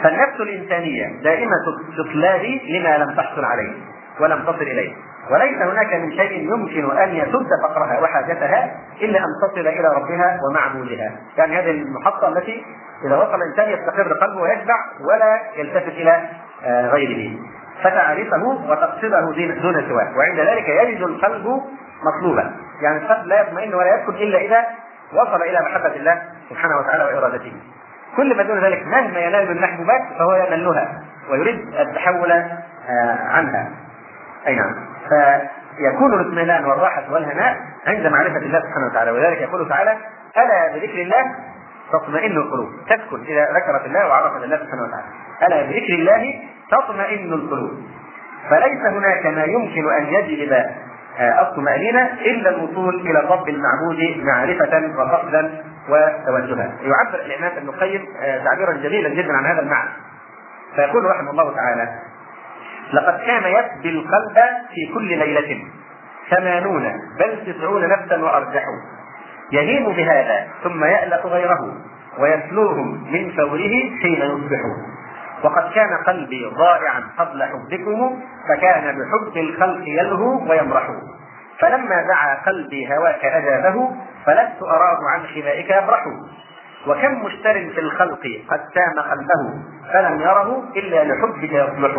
A: فالنفس الإنسانية دائمة استطلاب لما لم تحصل عليه ولم تصل إليه. وليس هناك من شيء يمكن أن يسد فقرها وحاجتها إلا أن تصل إلى ربها ومعبودها يعني هذه المحطة التي إذا وصل الإنسان يستقر قلبه ويشبع ولا يلتفت إلى آه، غيره. فتعرفه وتقصده دون سواه. وعند ذلك يجد القلب مطلوبا. يعني القلب لا يطمئن ولا يسكن إلا إذا وصل إلى محبة الله سبحانه وتعالى وإرادته. كل ما دون ذلك مهما ينال من محبوبات فهو يملها ويريد التحول آه، عنها. أي نعم. فيكون الاطمئنان والراحة والهناء عند معرفة الله سبحانه وتعالى. ولذلك يقول تعالى ألا بذكر الله تطمئن القلوب. تسكن إذا ذكرت الله وعرفت الله سبحانه وتعالى. ألا بذكر الله تطمئن القلوب. فليس هناك ما يمكن أن يجلب آه، الطمأنينة إلا الوصول إلى الرب المعبود معرفة وقصدا وتوجها. يعبر الإمام ابن القيم آه، تعبيرا جميلا جدا عن هذا المعنى. فيقول رحمه الله تعالى لقد كان يسبي القلب في كل ليلة ثمانون بل تسعون نفسا وأرجح يهيم بهذا ثم يألف غيره ويتلوهم من فوره حين يصبحون. وقد كان قلبي ضائعا قبل حبكم فكان بحب الخلق يلهو ويمرح. فلما دعا قلبي هواك أجابه فلست أراه عن خبائك يبرح. وكم مشتر في الخلق قد سام قلبه فلم يره إلا لحبك يصلح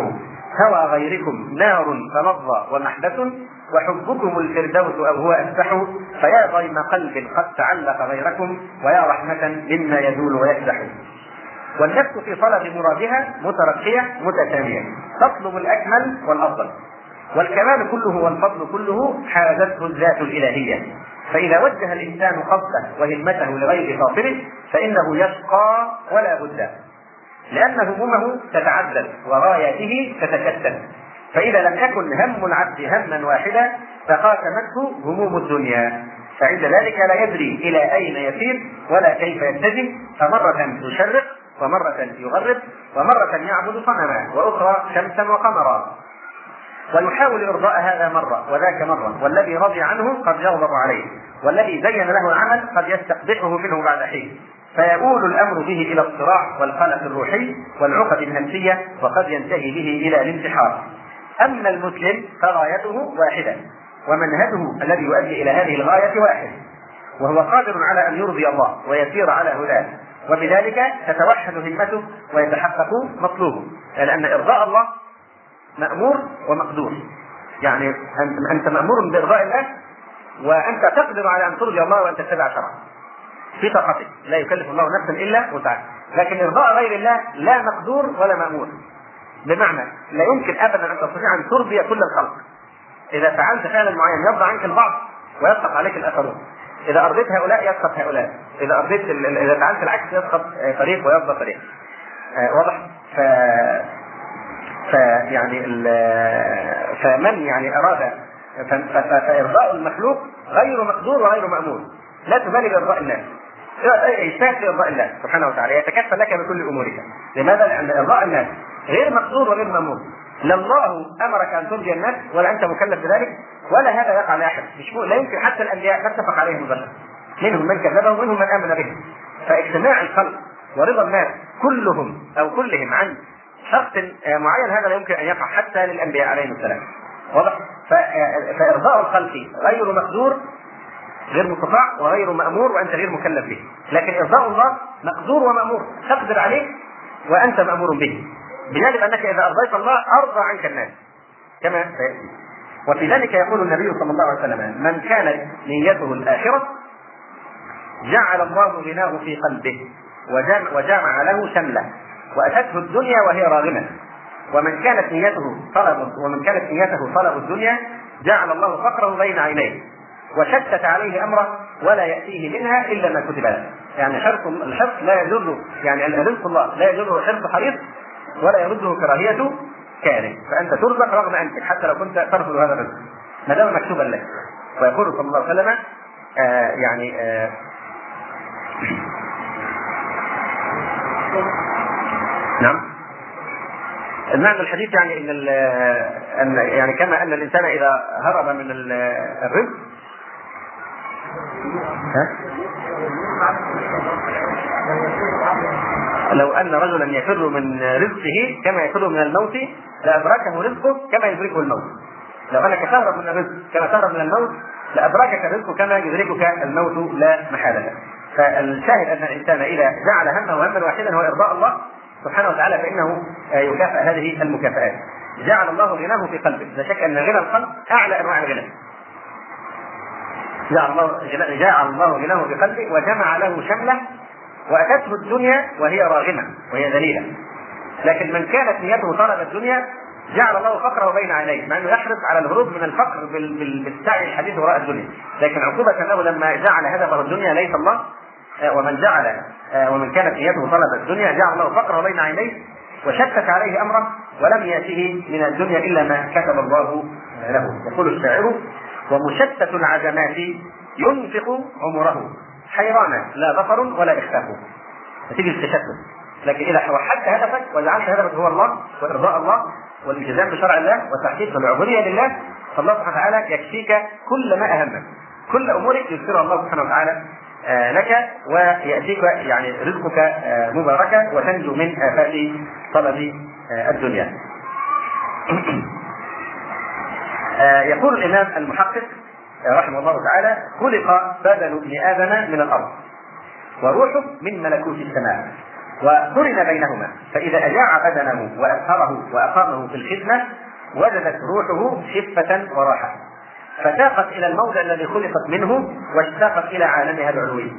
A: هوى غيركم نار فلظى ومحبس وحبكم الفردوس أو هو أسبح فيا ضيم قلب قد تعلق غيركم ويا رحمة مما يزول ويكدح والنفس في طلب مرادها مترقية متسامية تطلب الأكمل والأفضل. والكمال كله والفضل كله حازته الذات الإلهية. فإذا وجه الإنسان قصده وهمته لغير خاطره فإنه يشقى ولا بد. لأن همومه تتعدد وغاياته تتكتل. فإذا لم يكن هم العبد هما واحدا تقاسمته هموم الدنيا. فعند ذلك لا يدري إلى أين يسير ولا كيف يتجه فمرة يشرق ومرة يغرب ومرة يعبد صنما وأخرى شمسا وقمرا. ويحاول إرضاء هذا مرة وذاك مرة. والذي رضي عنه قد يغضب عليه. والذي زين له العمل قد يستقبحه منه بعد حين. فيؤول الأمر به إلى الصراع والقلق الروحي والعقد النفسية وقد ينتهي به إلى الانتحار. أما المسلم فغايته واحدة. ومنهجه الذي يؤدي إلى هذه الغاية واحد. وهو قادر على أن يرضي الله ويسير على هداه. وبذلك تتوحد همته ويتحقق مطلوبه. لأن إرضاء الله مأمور ومقدور. يعني أنت مأمور بإرضاء الله وأنت تقدر على أن ترضي الله وان تتبع شرعه. في طاقتك. لا يكلف الله نفسا إلا وسعها. لكن إرضاء غير الله لا مقدور ولا مأمور. بمعنى لا يمكن ابدا أن تستطيع أن ترضي كل الخلق. إذا فعلت فعلا معين يرضى عنك البعض ويسقط عليك الاخرون إذا أرضيت هؤلاء يسقط هؤلاء. إذا أرضيت إذا فعلت العكس يسقط فريق ويرضى فريق. آه، واضح؟ ف فيعني فمن يعني أراد فإرضاء المخلوق غير مقدور وغير مأمور. لا تبالي بإرضاء الناس. اجتهد في ارضاء الله سبحانه وتعالى. يتكفل لك بكل أمورك. لماذا؟ لأن إرضاء الناس غير مقدور وغير مأمور. لا الله أمرك أن ترضي الناس ولا أنت مكلف بذلك ولا هذا يقع لاحد مش لا يمكن حتى الأنبياء لا اتفق عليهم البشر. منهم من كذبه ومنهم من آمن به فاجتماع الخلق ورضا الناس كلهم أو كلهم عن شخص معين هذا لا يمكن أن يقع حتى للأنبياء عليهم السلام. واضح؟ فإرضاء الخلق غير مقدور غير مستطاع وغير مأمور وأنت غير مكلف به. لكن إرضاء الله مقدور ومأمور. تقدر عليه وأنت مأمور به. بجانب أنك إذا أرضيت الله أرضى عنك الناس. كما سيأتي. وفي ذلك يقول النبي صلى الله عليه وسلم من كانت نيته الآخرة جعل الله غناه في قلبه وجمع, وجمع له شمله وأتته الدنيا وهي راغمة. ومن كانت نيته طلب ومن كانت نيته طلب الدنيا جعل الله فقره بين عينيه. وشتت عليه أمره ولا يأتيه منها إلا ما كتب له. يعني حرص الحرص لا يجر يعني رزق الله لا يجره حرص حريص ولا يرده كراهية كاره. فأنت ترزق رغم أنفك حتى لو كنت ترفض هذا الرزق. ما دام مكتوبا لك. ويقول صلى الله عليه وسلم آه يعني آه نعم. المعنى الحديث يعني إن أن يعني كما أن الإنسان إذا هرب من الرزق لو أن رجلا يفر من رزقه كما يفر من الموت لأدركه رزقه كما يدركه الموت. لو أنك تهرب من الرزق كما تهرب من الموت لأدركك الرزق كما يدركك الموت لا محالة فالشاهد أن الإنسان إذا جعل همه هما واحدا هو إرضاء الله سبحانه وتعالى فإنه يكافئ هذه المكافآت. جعل الله غناه في قلبه. لا شك أن غنى القلب أعلى أنواع الغنى. جعل الله جعل الله غناه بقلبه وجمع له شمله وأتته الدنيا وهي راغمة وهي ذليلة. لكن من كانت نيته طلب الدنيا جعل الله فقره بين عينيه مع إنه يحرص على الهروب من الفقر بالسعي الحديث وراء الدنيا. لكن عقوبة له لما جعل هدفه الدنيا ليس الله آه، ومن جعل آه، ومن كانت نيته طلب الدنيا جعل الله فقره بين عينيه وشتت عليه أمره ولم ياته من الدنيا إلا ما كتب الله له. يقول الشاعر ومشتت العزمات ينفق عمره. حيرانا لا ظفر ولا إخفاق نتيجة التشتت لكن إذا وحدت هدفك وجعلت هدفك هو الله وإرضاء الله والالتزام بشرع الله وتحقيق العبودية لله فالله سبحانه وتعالى يكفيك كل ما أهمك كل أمورك يذكرها الله سبحانه وتعالى آه، لك ويأتيك يعني رزقك آه، مباركة وتنجو من آفات طلب آه، الدنيا. يقول الإمام المحقق رحمه الله تعالى خلق بدن ابن آدم من الأرض وروحه من ملكوت السماء وقرن بينهما. فإذا أجاع بدنه واثهره وأقامه في الخدمة وجدت روحه خفه وراحة. فتاقت إلى الموضع الذي خلقت منه واشتاقت إلى عالمها العلوي.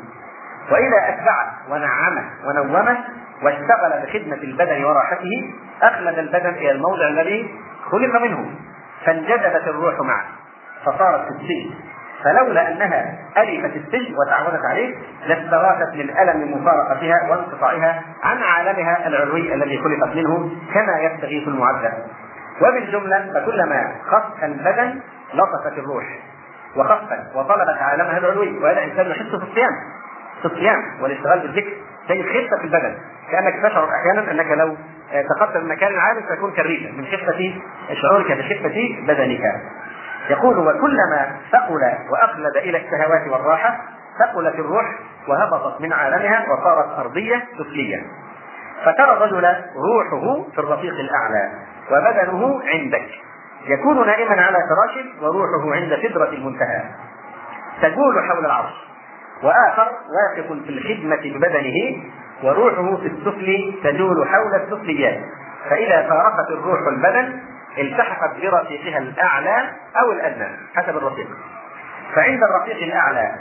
A: وإذا اتبعه ونعمه ونومه واشتغل بخدمة البدن وراحته أخلد البدن إلى الموضع الذي خلق منه. فانجذبت الروح معه. فصارت في السجن. فلولا أنها الفت السجن وتعودت عليه لاستغاثت من الم مفارقتها وانقطاعها عن عالمها العلوي الذي خلقت منه كما يستغيث المعذب وبالجملة فكلما خف البدن لطفت الروح. وخفت وطلبت عالمها العلوي. وهذا الانسان يحس في الصيام. في الصيام والاشتغال بالذكر. تجد خفه في البدن كأنك تشعر أحيانا أنك لو تقدم من مكان عالي تكون كريما من خفه شعورك بخفه بدنك. يقول وكلما ثقل واخلد إلى الشهوات والراحة ثقلت الروح وهبطت من عالمها وصارت أرضية سفليه فترى الرجل روحه في الرفيق الأعلى وبدنه عندك. يكون نائما على فراشه وروحه عند سدرة المنتهى. تجول حول العرش وآخر واقف في الخدمة ببدنه وروحه في السفل تجول حول السفليات. فإذا فارقت الروح البدن التحقت برفيقها الأعلى أو الأدنى حسب الرفيق. فعند الرفيق الأعلى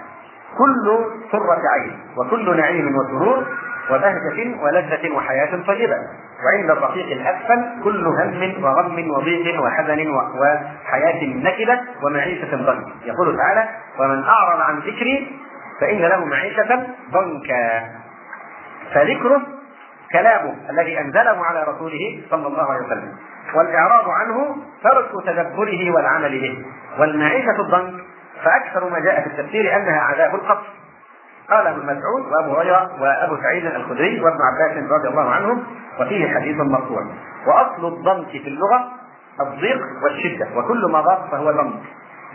A: كل سرة عين وكل نعيم وسرور وبهجة ولذة وحياة طيبة. وعند الرفيق الأسفل كل هم وغم وضيق وحزن وحياة نكبة ومعيشة ضنك. يقول تعالى ومن أعرض عن ذكري فإن له معيشة ضنكا. فذكره كلامه الذي أنزله على رسوله صلى الله عليه وسلم. والإعراض عنه ترك تدبره والعمل به. والمعيشة الضنك فأكثر ما جاء في التفسير أنها عذاب القبر. قال ابن مسعود وأبو هريرة وأبو سعيد الخدري وابن عباس رضي الله عنهم وفيه حديث مرفوع. وأصل الضنك في اللغة الضيق والشدة وكل ما ضاق فهو ضنك.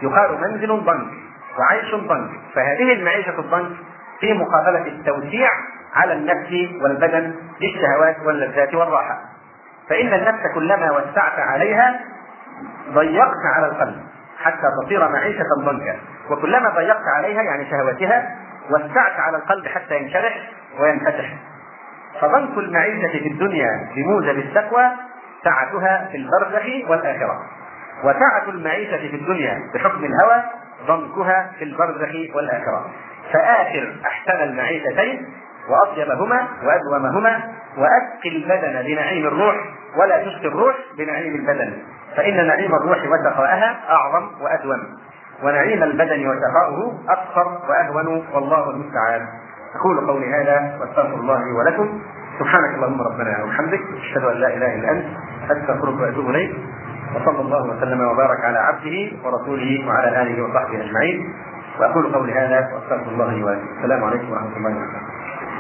A: يقال منزل ضنك وعيش ضنك. فهذه المعيشة الضنك في مقابلة التوسيع على النفس والبدن بالشهوات واللذات والراحة. فإن النفس كلما وسعت عليها ضيقت على القلب حتى تصير معيشة ضنكا. وكلما ضيقت عليها يعني شهواتها وسعت على القلب حتى ينشرح وينفتح. فضنك المعيشة في الدنيا بموجب التقوى سعتها في البرزخ والآخرة. وسعة المعيشة في الدنيا بحكم الهوى ضنكها في البرزخ والآخرة. فآخر أحسن المعيشتين وأطيبهما وأدومهما وأسقي البدن بنعيم الروح ولا تسقي الروح بنعيم البدن. فإن نعيم الروح وسخاءها أعظم وأدوم. ونعيم البدن وشقاؤه أكثر وأهون والله المستعان. أقول قولي هذا وأستغفر الله لي ولكم. سبحانك اللهم ربنا وبحمدك. أشهد أن لا إله إلا أنت. أستغفرك وأتوب إليك. وصلى الله وسلم وبارك على عبده ورسوله وعلى آله وصحبه أجمعين. وأقول قولي هذا وأستغفر الله لي ولكم. السلام عليكم ورحمة الله وبركاته.